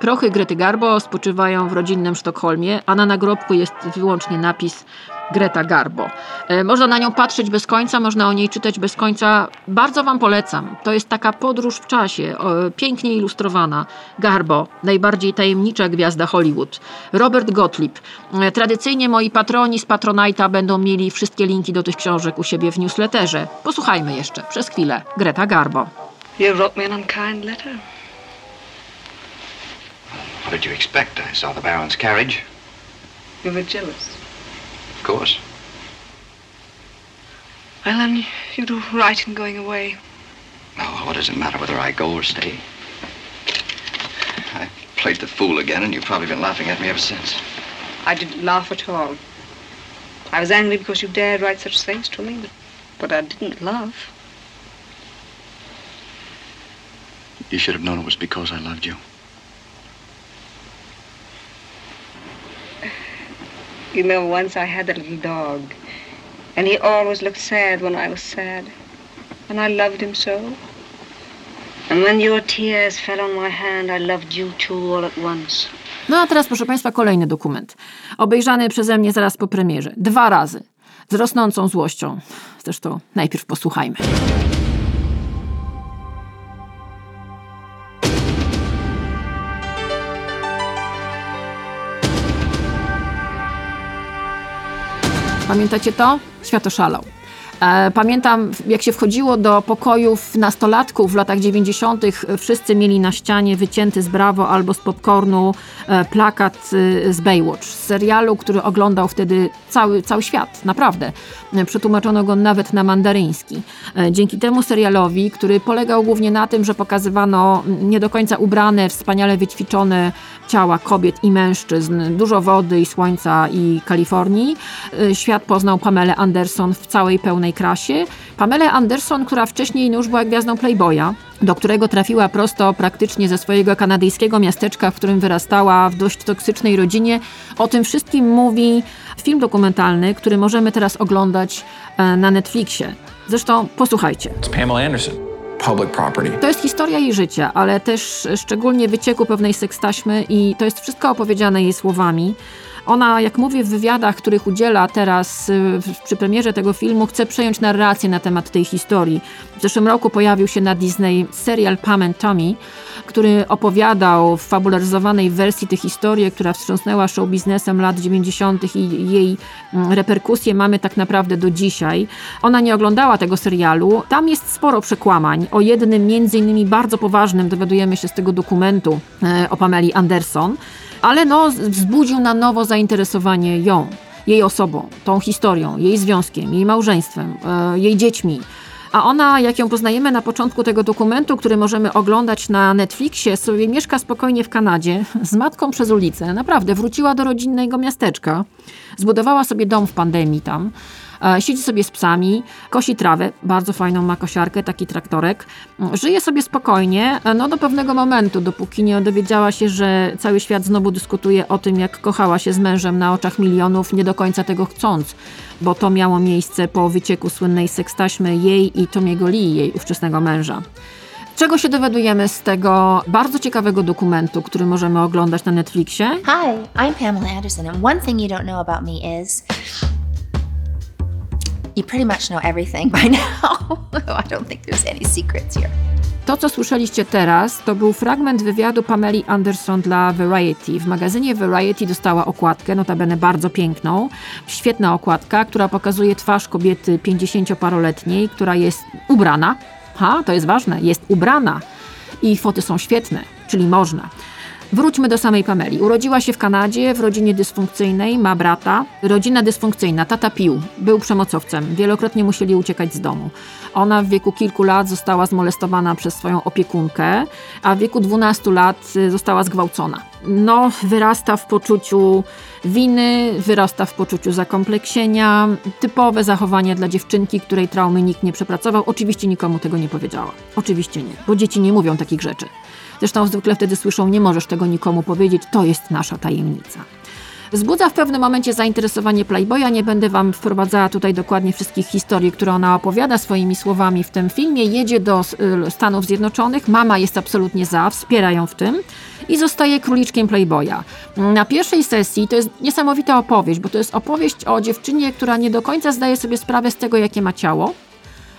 [SPEAKER 1] Prochy Grety Garbo spoczywają w rodzinnym Sztokholmie, a na nagrobku jest wyłącznie napis Greta Garbo. E, można na nią patrzeć bez końca, można o niej czytać bez końca. Bardzo Wam polecam. To jest taka podróż w czasie, pięknie ilustrowana. Garbo, najbardziej tajemnicza gwiazda Hollywood. Robert Gottlieb. E, tradycyjnie moi patroni z Patronite'a będą mieli wszystkie linki do tych książek u siebie w newsletterze. Posłuchajmy jeszcze przez chwilę. Greta Garbo.
[SPEAKER 2] You wrote me an unkind letter.
[SPEAKER 3] What did you expect? I saw the Baron's carriage.
[SPEAKER 2] You were jealous.
[SPEAKER 3] Of course.
[SPEAKER 2] Well, then, you do right in going away.
[SPEAKER 3] Oh, what does it matter whether I go or stay? I played the fool again, and you've probably been laughing at me ever since.
[SPEAKER 2] I didn't laugh at all. I was angry because you dared write such things to me, but, but I didn't laugh.
[SPEAKER 3] You should have known it was because I loved you.
[SPEAKER 2] You know, once I had a little dog, and he always looked sad when I was sad, and I loved him so. And when your tears fell on my hand, I loved you too all at once.
[SPEAKER 1] No a teraz, proszę Państwa, kolejny dokument. Obejrzany przeze mnie zaraz po premierze. Dwa razy. Z rosnącą złością. Zresztą najpierw posłuchajmy. Pamiętacie to? Świat oszalał. E, pamiętam, jak się wchodziło do pokojów nastolatków w latach 90., wszyscy mieli na ścianie wycięty z Brawo albo z popcornu e, plakat e, z Baywatch, z serialu, który oglądał wtedy cały, cały świat, naprawdę. Przetłumaczono go nawet na mandaryński. Dzięki temu serialowi, który polegał głównie na tym, że pokazywano nie do końca ubrane, wspaniale wyćwiczone ciała kobiet i mężczyzn, dużo wody i słońca i Kalifornii, świat poznał Pamela Anderson w całej pełnej krasie. Pamela Anderson, która wcześniej już była gwiazdą Playboya, do którego trafiła prosto praktycznie ze swojego kanadyjskiego miasteczka, w którym wyrastała w dość toksycznej rodzinie. O tym wszystkim mówi film dokumentalny, który możemy teraz oglądać e, na Netflixie. Zresztą posłuchajcie.
[SPEAKER 4] It's Pamela Anderson. public property.
[SPEAKER 1] To jest historia jej życia, ale też szczególnie wycieku pewnej sekstaśmy i to jest wszystko opowiedziane jej słowami. Ona, jak mówię w wywiadach, których udziela teraz y, przy premierze tego filmu, chce przejąć narrację na temat tej historii. W zeszłym roku pojawił się na Disney serial Pam and Tommy, który opowiadał w fabularyzowanej wersji tę historię, która wstrząsnęła show biznesem lat 90. i jej mm, reperkusje mamy tak naprawdę do dzisiaj. Ona nie oglądała tego serialu. Tam jest sporo przekłamań. O jednym między innymi bardzo poważnym dowiadujemy się z tego dokumentu e, o Pameli Anderson, ale no, wzbudził na nowo zainteresowanie ją, jej osobą, tą historią, jej związkiem, jej małżeństwem, e, jej dziećmi. A ona, jak ją poznajemy na początku tego dokumentu, który możemy oglądać na Netflixie, sobie mieszka spokojnie w Kanadzie z matką przez ulicę. Naprawdę, wróciła do rodzinnego miasteczka. Zbudowała sobie dom w pandemii tam. E, Siedzi sobie z psami, kosi trawę, bardzo fajną ma kosiarkę, taki traktorek. Żyje sobie spokojnie, e, no do pewnego momentu, dopóki nie dowiedziała się, że cały świat znowu dyskutuje o tym, jak kochała się z mężem na oczach milionów, nie do końca tego chcąc, bo to miało miejsce po wycieku słynnej sekstaśmy jej i Tomiego Lee, jej ówczesnego męża. Czego się dowiadujemy z tego bardzo ciekawego dokumentu, który możemy oglądać na Netflixie?
[SPEAKER 5] Hi, I'm Pamela Anderson, and one thing you don't know about me is you pretty much know everything by now. I don't think there's any secrets here.
[SPEAKER 1] To, co słyszeliście teraz, to był fragment wywiadu Pameli Anderson dla Variety. W magazynie Variety dostała okładkę, notabene bardzo piękną. Świetna okładka, która pokazuje twarz kobiety 50-paroletniej, która jest ubrana. Ha, to jest ważne, jest ubrana. I foty są świetne, czyli można. Wróćmy do samej Pameli. Urodziła się w Kanadzie w rodzinie dysfunkcyjnej, ma brata. Rodzina dysfunkcyjna, tata pił, był przemocowcem, wielokrotnie musieli uciekać z domu. Ona w wieku kilku lat została zmolestowana przez swoją opiekunkę, a w wieku 12 lat y, została zgwałcona. No, wyrasta w poczuciu winy, wyrasta w poczuciu zakompleksienia, typowe zachowanie dla dziewczynki, której traumy nikt nie przepracował. Oczywiście nikomu tego nie powiedziała. Oczywiście nie, bo dzieci nie mówią takich rzeczy. Zresztą zwykle wtedy słyszą, nie możesz tego nikomu powiedzieć, to jest nasza tajemnica. Wzbudza w pewnym momencie zainteresowanie Playboya. Nie będę Wam wprowadzała tutaj dokładnie wszystkich historii, które ona opowiada swoimi słowami w tym filmie. Jedzie do y, Stanów Zjednoczonych, mama jest absolutnie za, wspiera ją w tym i zostaje króliczkiem Playboya. Na pierwszej sesji to jest niesamowita opowieść, bo to jest opowieść o dziewczynie, która nie do końca zdaje sobie sprawę z tego, jakie ma ciało.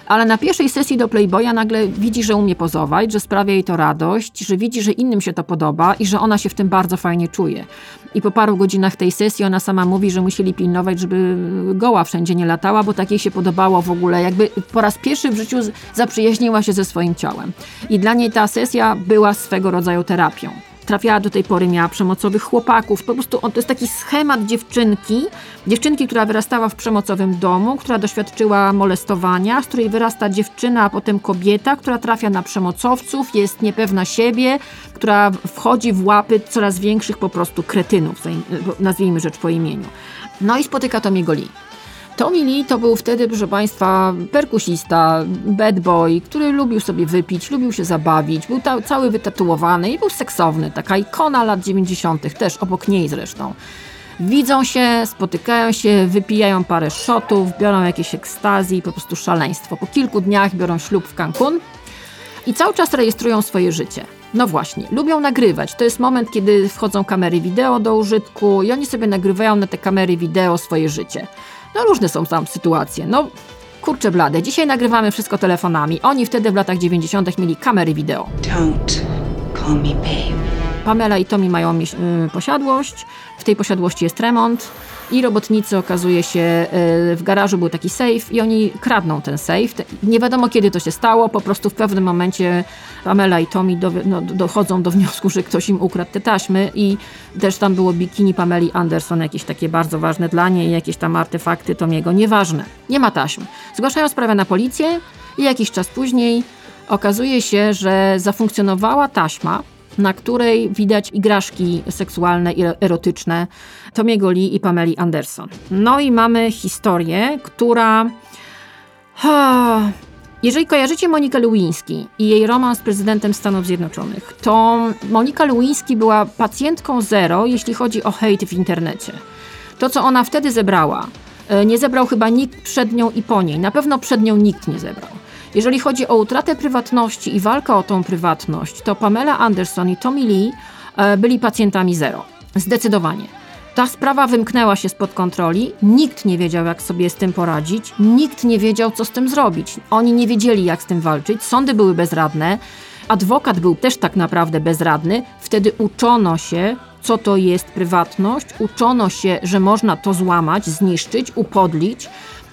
[SPEAKER 1] Ale na pierwszej sesji do Playboya nagle widzi, że umie pozować, że sprawia jej to radość, że widzi, że innym się to podoba i że ona się w tym bardzo fajnie czuje. I po paru godzinach tej sesji ona sama mówi, że musieli pilnować, żeby goła wszędzie nie latała, bo tak jej się podobało w ogóle. Jakby po raz pierwszy w życiu zaprzyjaźniła się ze swoim ciałem. I dla niej ta sesja była swego rodzaju terapią trafiała do tej pory, miała przemocowych chłopaków. Po prostu on, to jest taki schemat dziewczynki, dziewczynki, która wyrastała w przemocowym domu, która doświadczyła molestowania, z której wyrasta dziewczyna, a potem kobieta, która trafia na przemocowców, jest niepewna siebie, która wchodzi w łapy coraz większych po prostu kretynów, nazwijmy rzecz po imieniu. No i spotyka Tomiego Lee. Tommy Lee to był wtedy, proszę Państwa, perkusista, bad boy, który lubił sobie wypić, lubił się zabawić, był ta, cały wytatuowany i był seksowny, taka ikona lat 90., też obok niej zresztą. Widzą się, spotykają się, wypijają parę shotów, biorą jakieś ekstazji po prostu szaleństwo. Po kilku dniach biorą ślub w Cancun i cały czas rejestrują swoje życie. No właśnie, lubią nagrywać. To jest moment, kiedy wchodzą kamery wideo do użytku i oni sobie nagrywają na te kamery wideo swoje życie. No różne są tam sytuacje. No kurczę blade, dzisiaj nagrywamy wszystko telefonami. Oni wtedy w latach 90. mieli kamery wideo.
[SPEAKER 6] Don't call me babe.
[SPEAKER 1] Pamela i Tommy mają mieś- y, posiadłość. W tej posiadłości jest remont i robotnicy okazuje się, y, w garażu był taki safe i oni kradną ten safe. Te- Nie wiadomo kiedy to się stało, po prostu w pewnym momencie Pamela i Tommy do, no, dochodzą do wniosku, że ktoś im ukradł te taśmy i też tam było bikini Pameli Anderson, jakieś takie bardzo ważne dla niej, jakieś tam artefakty Tomiego, nieważne. Nie ma taśm. Zgłaszają sprawę na policję i jakiś czas później okazuje się, że zafunkcjonowała taśma, na której widać igraszki seksualne i erotyczne Tomiego Lee i Pameli Anderson. No i mamy historię, która... Ha, jeżeli kojarzycie Monikę Lewinsky i jej romans z prezydentem Stanów Zjednoczonych, to Monika Lewinsky była pacjentką zero, jeśli chodzi o hejt w internecie. To, co ona wtedy zebrała, e, nie zebrał chyba nikt przed nią i po niej. Na pewno przed nią nikt nie zebrał. Jeżeli chodzi o utratę prywatności i walkę o tą prywatność, to Pamela Anderson i Tommy Lee e, byli pacjentami zero. Zdecydowanie. Ta sprawa wymknęła się spod kontroli, nikt nie wiedział, jak sobie z tym poradzić, nikt nie wiedział, co z tym zrobić. Oni nie wiedzieli, jak z tym walczyć, sądy były bezradne, adwokat był też tak naprawdę bezradny. Wtedy uczono się, co to jest prywatność, uczono się, że można to złamać, zniszczyć, upodlić.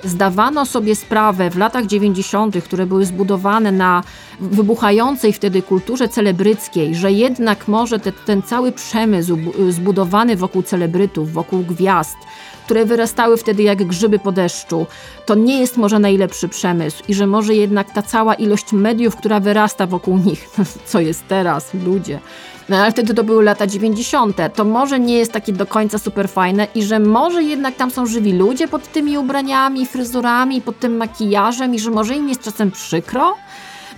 [SPEAKER 1] Zdawano sobie sprawę w latach 90., które były zbudowane na wybuchającej wtedy kulturze celebryckiej, że jednak może te, ten cały przemysł bu- zbudowany wokół celebrytów, wokół gwiazd, które wyrastały wtedy jak grzyby po deszczu, to nie jest może najlepszy przemysł i że może jednak ta cała ilość mediów, która wyrasta wokół nich, co jest teraz, ludzie, no ale wtedy to były lata 90., to może nie jest takie do końca super fajne i że może jednak tam są żywi ludzie pod tymi ubraniami, fryzurami, pod tym makijażem i że może im jest czasem przykro?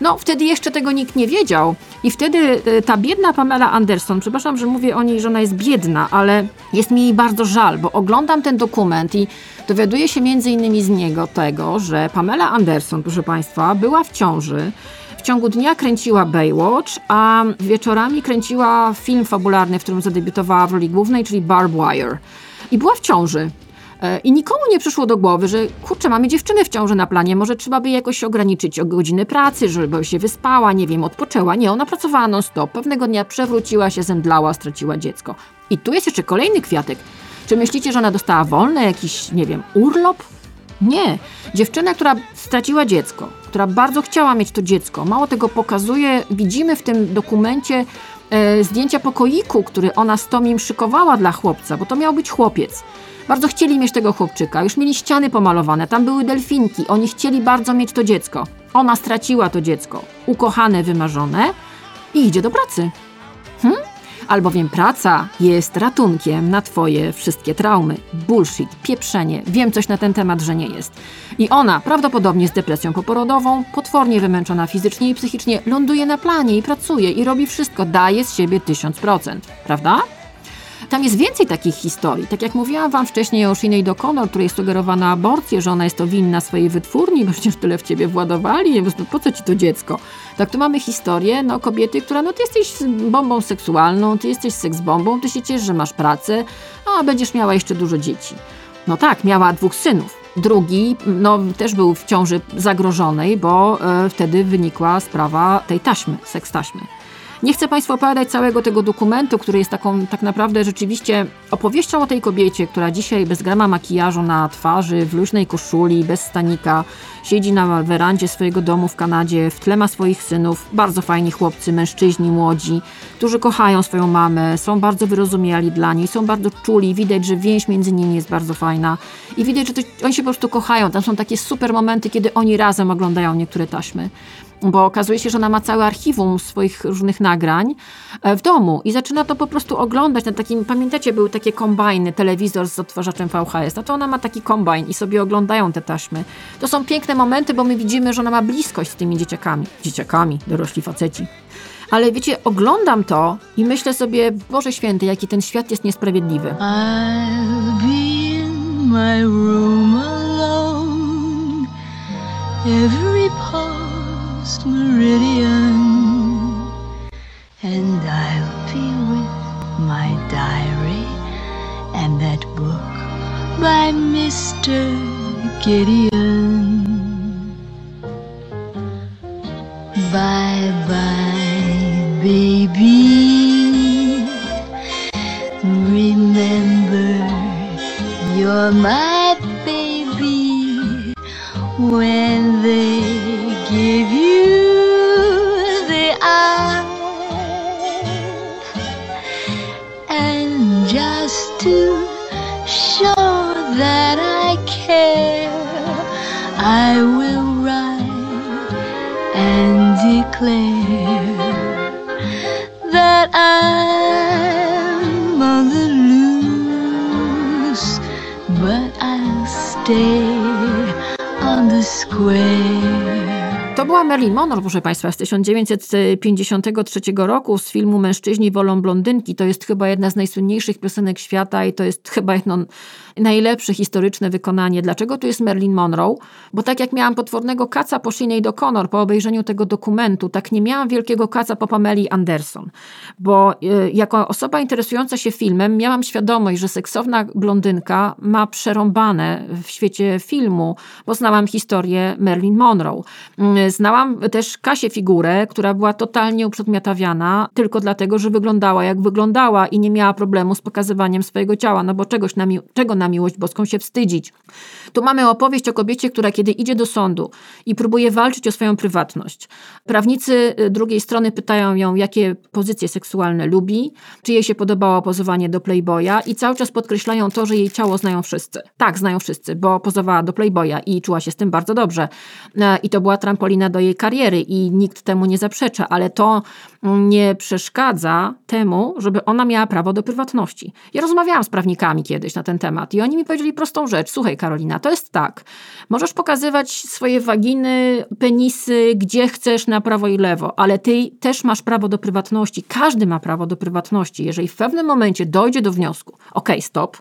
[SPEAKER 1] No, wtedy jeszcze tego nikt nie wiedział. I wtedy e, ta biedna Pamela Anderson, przepraszam, że mówię o niej, że ona jest biedna, ale jest mi jej bardzo żal, bo oglądam ten dokument i dowiaduję się między innymi z niego tego, że Pamela Anderson, proszę Państwa, była w ciąży. W ciągu dnia kręciła Baywatch, a wieczorami kręciła film fabularny, w którym zadebiutowała w roli głównej, czyli Barb Wire. I była w ciąży. E, I nikomu nie przyszło do głowy, że kurczę, mamy dziewczynę w ciąży na planie, może trzeba by jakoś ograniczyć o godziny pracy, żeby się wyspała, nie wiem, odpoczęła. Nie, ona pracowała non-stop. Pewnego dnia przewróciła się, zemdlała, straciła dziecko. I tu jest jeszcze kolejny kwiatek. Czy myślicie, że ona dostała wolne, jakiś, nie wiem, urlop? Nie. Dziewczyna, która straciła dziecko, która bardzo chciała mieć to dziecko, mało tego pokazuje, widzimy w tym dokumencie e, zdjęcia pokoiku, który ona z Tomim szykowała dla chłopca, bo to miał być chłopiec. Bardzo chcieli mieć tego chłopczyka, już mieli ściany pomalowane, tam były delfinki, oni chcieli bardzo mieć to dziecko. Ona straciła to dziecko, ukochane, wymarzone i idzie do pracy. Hmm? Albowiem praca jest ratunkiem na twoje wszystkie traumy. Bullshit, pieprzenie. Wiem coś na ten temat, że nie jest. I ona, prawdopodobnie z depresją poporodową, potwornie wymęczona fizycznie i psychicznie, ląduje na planie i pracuje i robi wszystko, daje z siebie 1000%. Prawda? Tam jest więcej takich historii. Tak jak mówiłam Wam wcześniej o Sinead O'Connor, której sugerowano aborcję, że ona jest to winna swojej wytwórni, bo przecież tyle w ciebie władowali, po prostu po co ci to dziecko? Tak tu mamy historię no, kobiety, która no ty jesteś bombą seksualną, ty jesteś seksbombą, ty się ciesz, że masz pracę, a będziesz miała jeszcze dużo dzieci. No tak, miała dwóch synów. Drugi no, też był w ciąży zagrożonej, bo e, wtedy wynikła sprawa tej taśmy, seks taśmy. Nie chcę Państwu opowiadać całego tego dokumentu, który jest taką tak naprawdę rzeczywiście opowieścią o tej kobiecie, która dzisiaj bez grama makijażu na twarzy, w luźnej koszuli, bez stanika, siedzi na werandzie swojego domu w Kanadzie, w tle ma swoich synów, bardzo fajni chłopcy, mężczyźni, młodzi, którzy kochają swoją mamę, są bardzo wyrozumiali dla niej, są bardzo czuli, widać, że więź między nimi jest bardzo fajna. I widać, że to, oni się po prostu kochają. Tam są takie super momenty, kiedy oni razem oglądają niektóre taśmy bo okazuje się, że ona ma całe archiwum swoich różnych nagrań e, w domu i zaczyna to po prostu oglądać na takim, pamiętacie, były takie kombajny, telewizor z odtwarzaczem VHS, no to ona ma taki kombajn i sobie oglądają te taśmy. To są piękne momenty, bo my widzimy, że ona ma bliskość z tymi dzieciakami. Dzieciakami, dorośli faceci. Ale wiecie, oglądam to i myślę sobie, Boże Święty, jaki ten świat jest niesprawiedliwy.
[SPEAKER 4] I'll be in my room alone. Every past meridian. And I'll be with my diary and that book by Mr. Gideon. Bye bye, baby. Remember, you're my baby when
[SPEAKER 1] Marilyn Monroe, proszę Państwa, z 1953 roku z filmu Mężczyźni wolą blondynki. To jest chyba jedna z najsłynniejszych piosenek świata i to jest chyba jedno najlepsze historyczne wykonanie. Dlaczego tu jest Marilyn Monroe? Bo tak jak miałam potwornego kaca po Sinead O'Connor po obejrzeniu tego dokumentu, tak nie miałam wielkiego kaca po Pameli Anderson. Bo y, jako osoba interesująca się filmem miałam świadomość, że seksowna blondynka ma przerąbane w świecie filmu, bo znałam historię Marilyn Monroe. Mm, Znałam też Kasię figurę, która była totalnie uprzedmiotawiana tylko dlatego, że wyglądała jak wyglądała i nie miała problemu z pokazywaniem swojego ciała, no bo czegoś na czego na miłość boską się wstydzić. Tu mamy opowieść o kobiecie, która kiedy idzie do sądu i próbuje walczyć o swoją prywatność. Prawnicy y, drugiej strony pytają ją, jakie pozycje seksualne lubi, czy jej się podobało pozowanie do Playboya i cały czas podkreślają to, że jej ciało znają wszyscy. Tak, znają wszyscy, bo pozowała do Playboya i czuła się z tym bardzo dobrze. E, I to była trampolina do jej kariery i nikt temu nie zaprzecza, ale to nie przeszkadza temu, żeby ona miała prawo do prywatności. Ja rozmawiałam z prawnikami kiedyś na ten temat i oni mi powiedzieli prostą rzecz. Słuchaj, Karolina, to jest tak. Możesz pokazywać swoje waginy, penisy, gdzie chcesz, na prawo i lewo, ale ty też masz prawo do prywatności. Każdy ma prawo do prywatności. Jeżeli w pewnym momencie dojdzie do wniosku, okej, stop,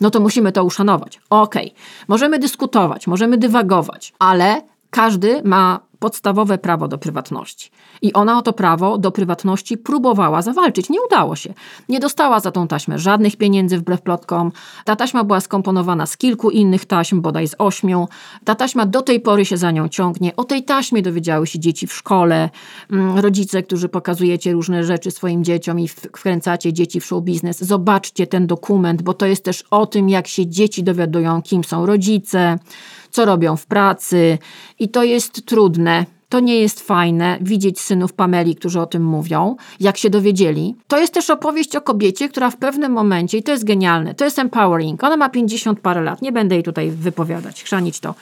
[SPEAKER 1] no to musimy to uszanować. Okej, możemy dyskutować, możemy dywagować, ale każdy ma podstawowe prawo do prywatności. I ona o to prawo do prywatności próbowała zawalczyć. Nie udało się. Nie dostała za tą taśmę żadnych pieniędzy wbrew plotkom. Ta taśma była skomponowana z kilku innych taśm, bodaj z ośmiu. Ta taśma do tej pory się za nią ciągnie. O tej taśmie dowiedziały się dzieci w szkole. Mm, Rodzice, którzy pokazujecie różne rzeczy swoim dzieciom i wkręcacie dzieci w show biznes. Zobaczcie ten dokument, bo to jest też o tym, jak się dzieci dowiadują, kim są rodzice, co robią w pracy. I to jest trudne. To nie jest fajne widzieć synów Pameli, którzy o tym mówią, jak się dowiedzieli. To jest też opowieść o kobiecie, która w pewnym momencie, i to jest genialne, to jest empowering. Ona ma 50 parę lat, nie będę jej tutaj wypowiadać, chrzanić to.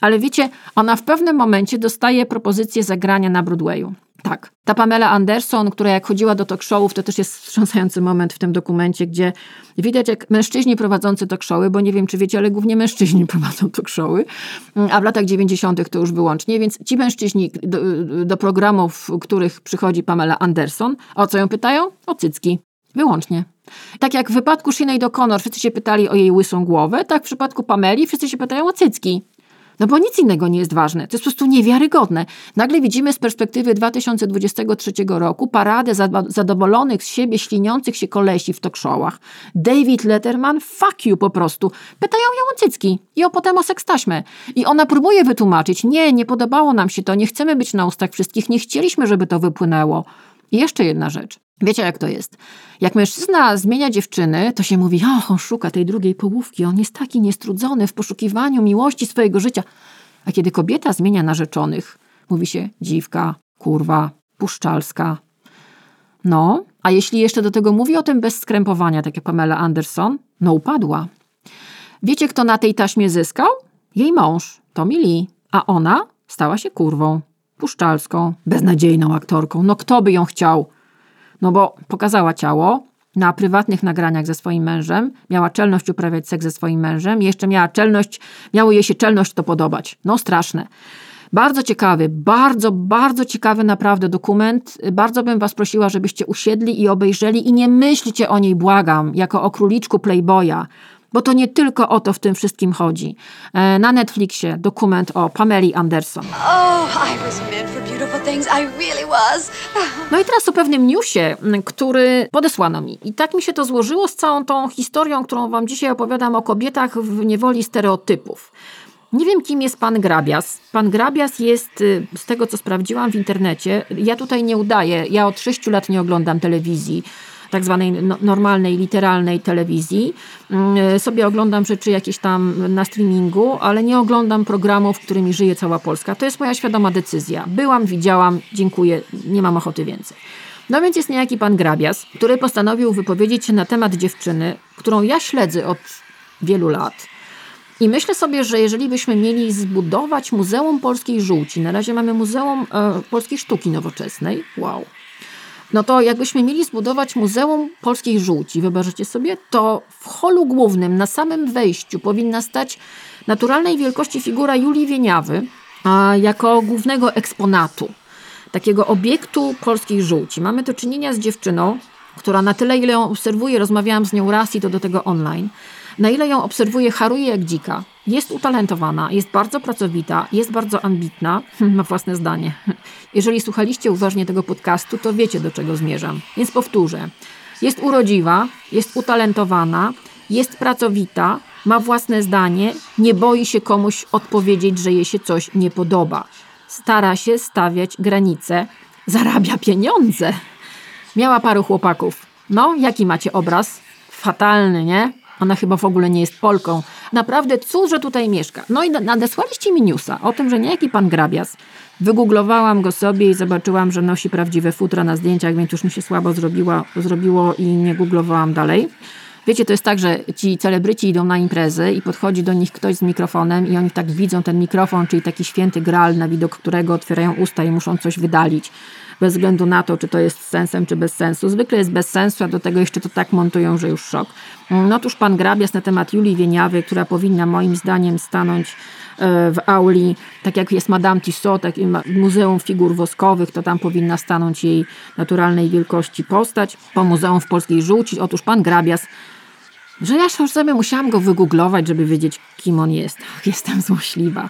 [SPEAKER 1] Ale wiecie, ona w pewnym momencie dostaje propozycję zagrania na Broadwayu. Tak. Ta Pamela Anderson, która jak chodziła do talk showów, to też jest wstrząsający moment w tym dokumencie, gdzie widać jak mężczyźni prowadzący talk showy, bo nie wiem czy wiecie, ale głównie mężczyźni prowadzą talk showy, a w latach 90. to już wyłącznie, więc ci mężczyźni do, do programów, w których przychodzi Pamela Anderson, o co ją pytają? O cycki. Wyłącznie. Tak jak w wypadku Sinead O'Connor wszyscy się pytali o jej łysą głowę, tak w przypadku Pameli wszyscy się pytają o cycki. No bo nic innego nie jest ważne. To jest po prostu niewiarygodne. Nagle widzimy z perspektywy 2023 roku paradę zadowolonych z siebie, śliniących się kolesi w talk showach. David Letterman, fuck you po prostu. Pytają ją o cycki i o potem o sekstaśmę. I ona próbuje wytłumaczyć, nie, nie podobało nam się to, nie chcemy być na ustach wszystkich, nie chcieliśmy, żeby to wypłynęło. I jeszcze jedna rzecz. Wiecie, jak to jest? Jak mężczyzna zmienia dziewczyny, to się mówi, o, on szuka tej drugiej połówki, on jest taki niestrudzony w poszukiwaniu miłości swojego życia. A kiedy kobieta zmienia narzeczonych, mówi się dziwka, kurwa, puszczalska. No, a jeśli jeszcze do tego mówi o tym bez skrępowania, tak jak Pamela Anderson, no upadła. Wiecie, kto na tej taśmie zyskał? Jej mąż, Tommy Lee, a ona stała się kurwą, puszczalską, beznadziejną aktorką. No kto by ją chciał? No bo pokazała ciało na prywatnych nagraniach ze swoim mężem, miała czelność uprawiać seks ze swoim mężem jeszcze miała czelność, miało jej się czelność to podobać. No straszne. Bardzo ciekawy, bardzo, bardzo ciekawy naprawdę dokument. Bardzo bym was prosiła, żebyście usiedli i obejrzeli i nie myślcie o niej, błagam, jako o króliczku Playboya, bo to nie tylko o to w tym wszystkim chodzi. E, Na Netflixie dokument o Pameli Anderson.
[SPEAKER 7] Oh.
[SPEAKER 1] No i teraz o pewnym newsie, który podesłano mi. I tak mi się to złożyło z całą tą historią, którą wam dzisiaj opowiadam o kobietach w niewoli stereotypów. Nie wiem, kim jest pan Grabias. Pan Grabias jest, y, z tego co sprawdziłam w internecie, ja tutaj nie udaję, ja od sześciu lat nie oglądam telewizji, tak zwanej no, normalnej, literalnej telewizji. Mm, Sobie oglądam rzeczy jakieś tam na streamingu, ale nie oglądam programów, którymi żyje cała Polska. To jest moja świadoma decyzja. Byłam, widziałam, dziękuję, nie mam ochoty więcej. No więc jest niejaki pan Grabias, który postanowił wypowiedzieć się na temat dziewczyny, którą ja śledzę od wielu lat. I myślę sobie, że jeżeli byśmy mieli zbudować Muzeum Polskiej Żółci, na razie mamy Muzeum e, Polskiej Sztuki Nowoczesnej, wow. No to jakbyśmy mieli zbudować Muzeum Polskiej Żółci, wyobraźcie sobie, to w holu głównym, na samym wejściu powinna stać naturalnej wielkości figura Julii Wieniawy, a jako głównego eksponatu, takiego obiektu polskiej żółci. Mamy do czynienia z dziewczyną, która na tyle, ile ją obserwuję, rozmawiałam z nią raz i to do tego online, na ile ją obserwuję, haruje jak dzika. Jest utalentowana, jest bardzo pracowita, jest bardzo ambitna, ma własne zdanie. Jeżeli słuchaliście uważnie tego podcastu, to wiecie do czego zmierzam. Więc powtórzę. Jest urodziwa, jest utalentowana, jest pracowita, ma własne zdanie, nie boi się komuś odpowiedzieć, że jej się coś nie podoba. Stara się stawiać granice, zarabia pieniądze. Miała paru chłopaków. No, jaki macie obraz? Fatalny, nie? Ona chyba w ogóle nie jest Polką. Naprawdę cóż, że tutaj mieszka. No i nadesłaliście mi newsa o tym, że niejaki pan Grabias. Wygooglowałam go sobie i zobaczyłam, że nosi prawdziwe futra na zdjęciach, więc już mi się słabo zrobiła, zrobiło i nie googlowałam dalej. Wiecie, to jest tak, że ci celebryci idą na imprezy i podchodzi do nich ktoś z mikrofonem i oni tak widzą ten mikrofon, czyli taki święty gral, na widok którego otwierają usta i muszą coś wydalić bez względu na to, czy to jest sensem, czy bez sensu. Zwykle jest bez sensu, a do tego jeszcze to tak montują, że już szok. No tuż pan Grabias na temat Julii Wieniawy, która powinna moim zdaniem stanąć e, w auli, tak jak jest Madame Tissot, tak Muzeum Figur Woskowych, to tam powinna stanąć jej naturalnej wielkości postać. Po Muzeum w Polskiej Żółci, otóż pan Grabias że ja sobie musiałam go wygooglować, żeby wiedzieć, kim on jest. Ach, jestem złośliwa.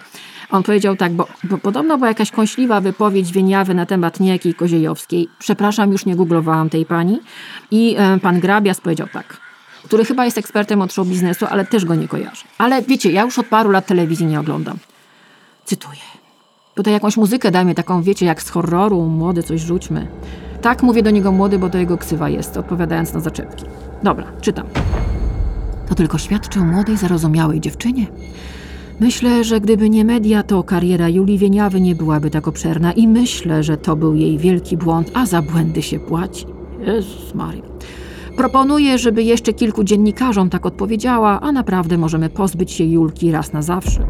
[SPEAKER 1] On powiedział tak, bo, bo podobno była jakaś kąśliwa wypowiedź Wieniawy na temat niejakiej Koziejowskiej. Przepraszam, już nie googlowałam tej pani. I e, pan Grabias powiedział tak, który chyba jest ekspertem od show biznesu, ale też go nie kojarzę. Ale wiecie, ja już od paru lat telewizji nie oglądam. Cytuję. Tutaj jakąś muzykę dajmy, taką wiecie, jak z horroru, młody, coś rzućmy. Tak mówię do niego młody, bo to jego ksywa jest, odpowiadając na zaczepki. Dobra, czytam. To tylko świadczy o młodej, zarozumiałej dziewczynie, Myślę, że gdyby nie media, to kariera Julii Wieniawy nie byłaby tak obszerna i myślę, że to był jej wielki błąd, a za błędy się płaci. Jezus Maria. Proponuję, żeby jeszcze kilku dziennikarzom tak odpowiedziała, a naprawdę możemy pozbyć się Julki raz na zawsze.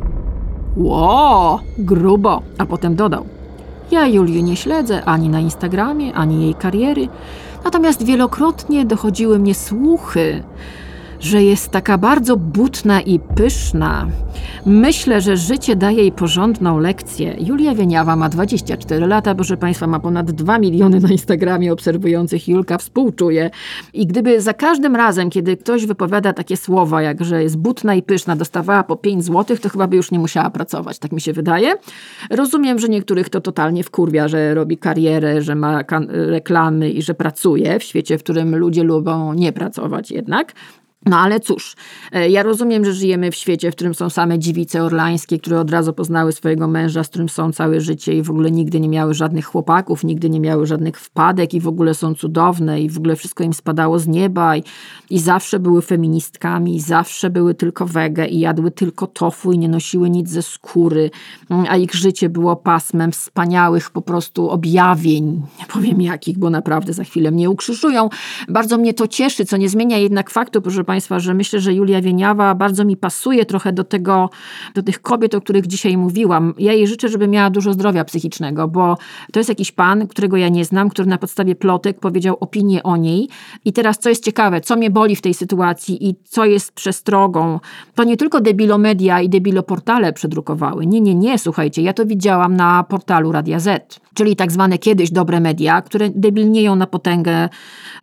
[SPEAKER 1] Ło, grubo, a potem dodał. Ja Julię nie śledzę ani na Instagramie, ani jej kariery, natomiast wielokrotnie dochodziły mnie słuchy, że jest taka bardzo butna i pyszna. Myślę, że życie daje jej porządną lekcję. Julia Wieniawa ma 24 lata, proszę Państwa, ma ponad 2 miliony na Instagramie obserwujących. Julka współczuje. I gdyby za każdym razem, kiedy ktoś wypowiada takie słowa, jak że jest butna i pyszna, dostawała po 5 zł, to chyba by już nie musiała pracować, tak mi się wydaje. Rozumiem, że niektórych to totalnie wkurwia, że robi karierę, że ma reklamy i że pracuje w świecie, w którym ludzie lubią nie pracować jednak. No ale cóż, e, ja rozumiem, że żyjemy w świecie, w którym są same dziewice orlańskie, które od razu poznały swojego męża, z którym są całe życie i w ogóle nigdy nie miały żadnych chłopaków, nigdy nie miały żadnych wpadek i w ogóle są cudowne i w ogóle wszystko im spadało z nieba i, i zawsze były feministkami, i zawsze były tylko wege i jadły tylko tofu i nie nosiły nic ze skóry, mm, a ich życie było pasmem wspaniałych po prostu objawień, nie powiem jakich, bo naprawdę za chwilę mnie ukrzyżują. Bardzo mnie to cieszy, co nie zmienia jednak faktu, proszę Państwa, że myślę, że Julia Wieniawa bardzo mi pasuje trochę do tego, do tych kobiet, o których dzisiaj mówiłam. Ja jej życzę, żeby miała dużo zdrowia psychicznego, bo to jest jakiś pan, którego ja nie znam, który na podstawie plotek powiedział opinię o niej. I teraz, co jest ciekawe, co mnie boli w tej sytuacji i co jest przestrogą, to nie tylko debilomedia i debiloportale przedrukowały. Nie, nie, nie, słuchajcie, ja to widziałam na portalu Radia Z, czyli tak zwane kiedyś dobre media, które debilnieją na potęgę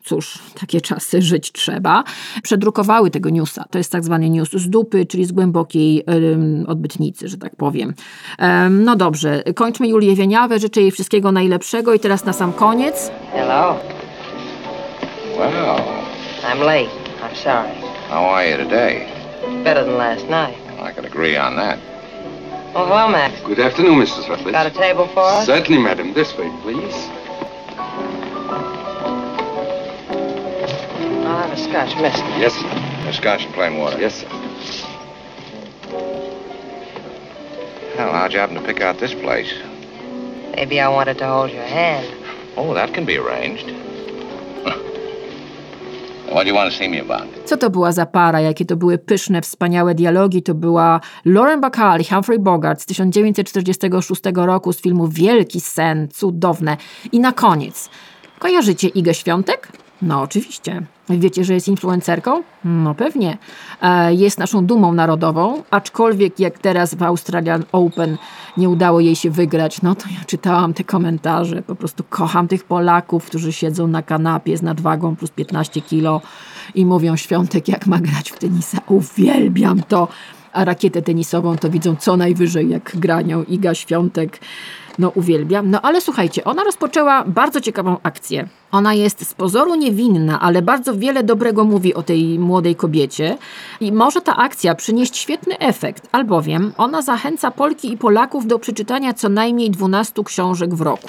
[SPEAKER 1] cóż, takie czasy, żyć trzeba, przedrukowały tego newsa. To jest tak zwany news z dupy, czyli z głębokiej um, odbytnicy, że tak powiem. Um, no dobrze, kończmy Julię Wieniawę, życzę jej wszystkiego najlepszego i teraz na sam koniec.
[SPEAKER 8] Hello.
[SPEAKER 9] Well,
[SPEAKER 8] I'm late. I'm sorry.
[SPEAKER 9] how are you today?
[SPEAKER 8] Better than last night.
[SPEAKER 9] I can agree on that.
[SPEAKER 8] Oh, hello, Max.
[SPEAKER 10] Good afternoon, Mrs. Rutledge.
[SPEAKER 8] Got a table for us?
[SPEAKER 10] Certainly, madam. This way, please.
[SPEAKER 8] I'll have a scotch mister.
[SPEAKER 10] Yes, sir.
[SPEAKER 9] A scotch and plain water.
[SPEAKER 10] Yes, sir.
[SPEAKER 9] Hell, how'd you happen to pick out this place?
[SPEAKER 8] Maybe I wanted to hold your hand.
[SPEAKER 9] Oh, that can be arranged. what do you want to see me about?
[SPEAKER 1] Co to była za para, jakie to były pyszne, wspaniałe dialogi. To była Lauren Bacall i Humphrey Bogart z 1946 roku z filmu Wielki Sen, cudowne. I na koniec, kojarzycie Igę Świątek? No oczywiście. Wiecie, że jest influencerką? No pewnie. E, Jest naszą dumą narodową, aczkolwiek jak teraz w Australian Open nie udało jej się wygrać, no to ja czytałam te komentarze. Po prostu kocham tych Polaków, którzy siedzą na kanapie z nadwagą plus 15 kilo i mówią Świątek, jak ma grać w tenisa. Uwielbiam to. A rakietę tenisową to widzą co najwyżej, jak granią Iga Świątek. No uwielbiam. No ale słuchajcie, ona rozpoczęła bardzo ciekawą akcję. Ona jest z pozoru niewinna, ale bardzo wiele dobrego mówi o tej młodej kobiecie i może ta akcja przynieść świetny efekt, albowiem ona zachęca Polki i Polaków do przeczytania co najmniej 12 książek w roku.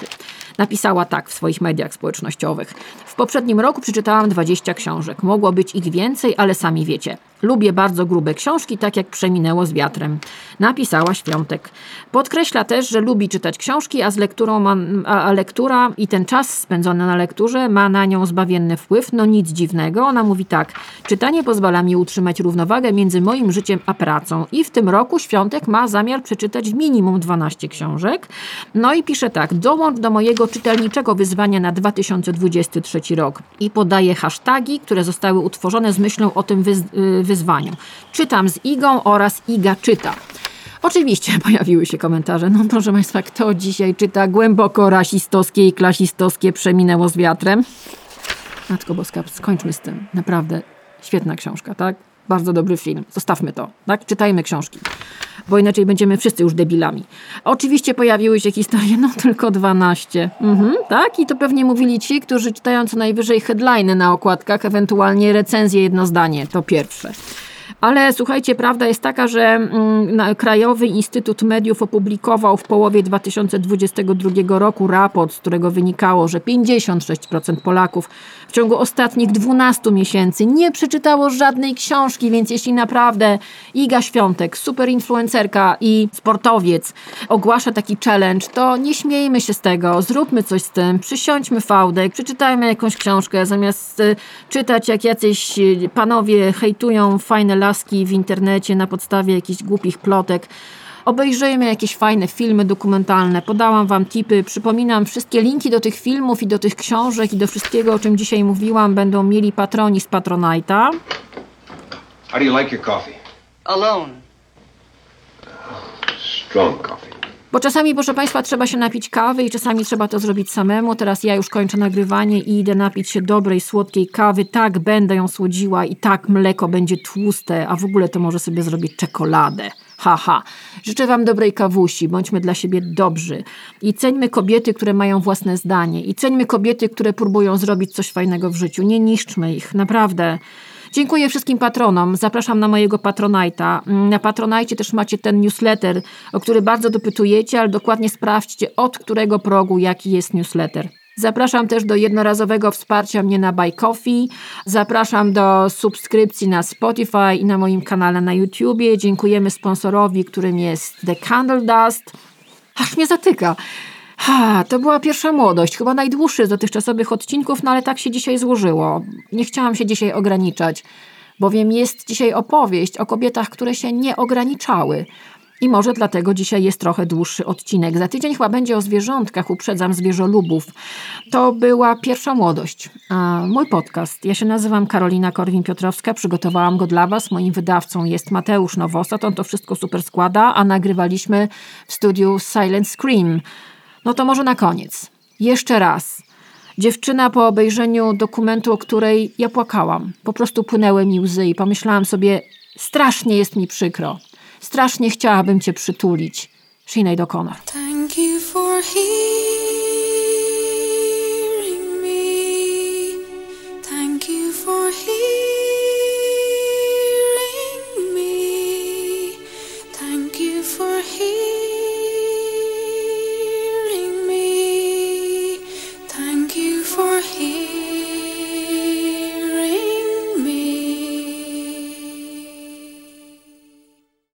[SPEAKER 1] Napisała tak w swoich mediach społecznościowych. W poprzednim roku przeczytałam 20 książek. Mogło być ich więcej, ale sami wiecie. Lubię bardzo grube książki, tak jak przeminęło z wiatrem. Napisała Świątek. Podkreśla też, że lubi czytać książki, a z lekturą ma, a, lektura i ten czas spędzony na lekturze ma na nią zbawienny wpływ. No nic dziwnego. Ona mówi tak. Czytanie pozwala mi utrzymać równowagę między moim życiem a pracą. I w tym roku Świątek ma zamiar przeczytać minimum 12 książek. No i pisze tak. Dołącz do mojego czytelniczego wyzwania na 2023 rok. I podaje hasztagi, które zostały utworzone z myślą o tym wyz- y, wyzwaniu. Czytam z Igą oraz Iga czyta. Oczywiście pojawiły się komentarze. No proszę Państwa, kto dzisiaj czyta głęboko rasistowskie i klasistowskie przeminęło z wiatrem? Matko Boska, skończmy z tym. Naprawdę świetna książka, tak? Bardzo dobry film. Zostawmy to, tak? Czytajmy książki, bo inaczej będziemy wszyscy już debilami. Oczywiście pojawiły się historie, no tylko 12. Mhm, tak? I to pewnie mówili ci, którzy czytają co najwyżej headliny na okładkach, ewentualnie recenzje jedno zdanie. To pierwsze. Ale słuchajcie, prawda jest taka, że mm, Krajowy Instytut Mediów opublikował w połowie 2022 roku raport, z którego wynikało, że 56% Polaków w ciągu ostatnich 12 miesięcy nie przeczytało żadnej książki, więc jeśli naprawdę Iga Świątek, super influencerka i sportowiec ogłasza taki challenge, to nie śmiejmy się z tego, zróbmy coś z tym, przysiądźmy fałdek, przeczytajmy jakąś książkę, zamiast y, czytać jak jacyś y, panowie hejtują fajne laski w internecie na podstawie jakichś głupich plotek. Obejrzyjmy jakieś fajne filmy dokumentalne. Podałam Wam tipy. Przypominam, wszystkie linki do tych filmów i do tych książek i do wszystkiego, o czym dzisiaj mówiłam, będą mieli patroni z Patronite'a.
[SPEAKER 10] How do you like your coffee?
[SPEAKER 7] Alone.
[SPEAKER 10] Strong coffee.
[SPEAKER 1] Bo czasami, proszę Państwa, trzeba się napić kawy i czasami trzeba to zrobić samemu. Teraz ja już kończę nagrywanie i idę napić się dobrej, słodkiej kawy. Tak, będę ją słodziła i tak mleko będzie tłuste, a w ogóle to może sobie zrobić czekoladę. Haha. Życzę Wam dobrej kawusi, bądźmy dla siebie dobrzy. I ceńmy kobiety, które mają własne zdanie. I ceńmy kobiety, które próbują zrobić coś fajnego w życiu. Nie niszczmy ich, naprawdę. Dziękuję wszystkim patronom. Zapraszam na mojego Patronite'a. Mm, Na Patronite też macie ten newsletter, o który bardzo dopytujecie, ale dokładnie sprawdźcie, od którego progu jaki jest newsletter. Zapraszam też do jednorazowego wsparcia mnie na Buy Coffee. Zapraszam do subskrypcji na Spotify i na moim kanale na YouTubie. Dziękujemy sponsorowi, którym jest The Candle Dust. Aż mnie zatyka. Ha, to była pierwsza młodość, chyba najdłuższy z dotychczasowych odcinków, no ale tak się dzisiaj złożyło. Nie chciałam się dzisiaj ograniczać, bowiem jest dzisiaj opowieść o kobietach, które się nie ograniczały. I może dlatego dzisiaj jest trochę dłuższy odcinek. Za tydzień chyba będzie o zwierzątkach, uprzedzam zwierzolubów. To była pierwsza młodość. A mój podcast. Ja się nazywam Karolina Korwin-Piotrowska, przygotowałam go dla Was. Moim wydawcą jest Mateusz Nowosad, on to wszystko super składa, a nagrywaliśmy w studiu Silent Scream. No to może na koniec. Jeszcze raz. Dziewczyna po obejrzeniu dokumentu, o której ja płakałam. Po prostu płynęły mi łzy i pomyślałam sobie, strasznie jest mi przykro. Strasznie chciałabym cię przytulić. Sinead O'Connor.
[SPEAKER 4] Thank you for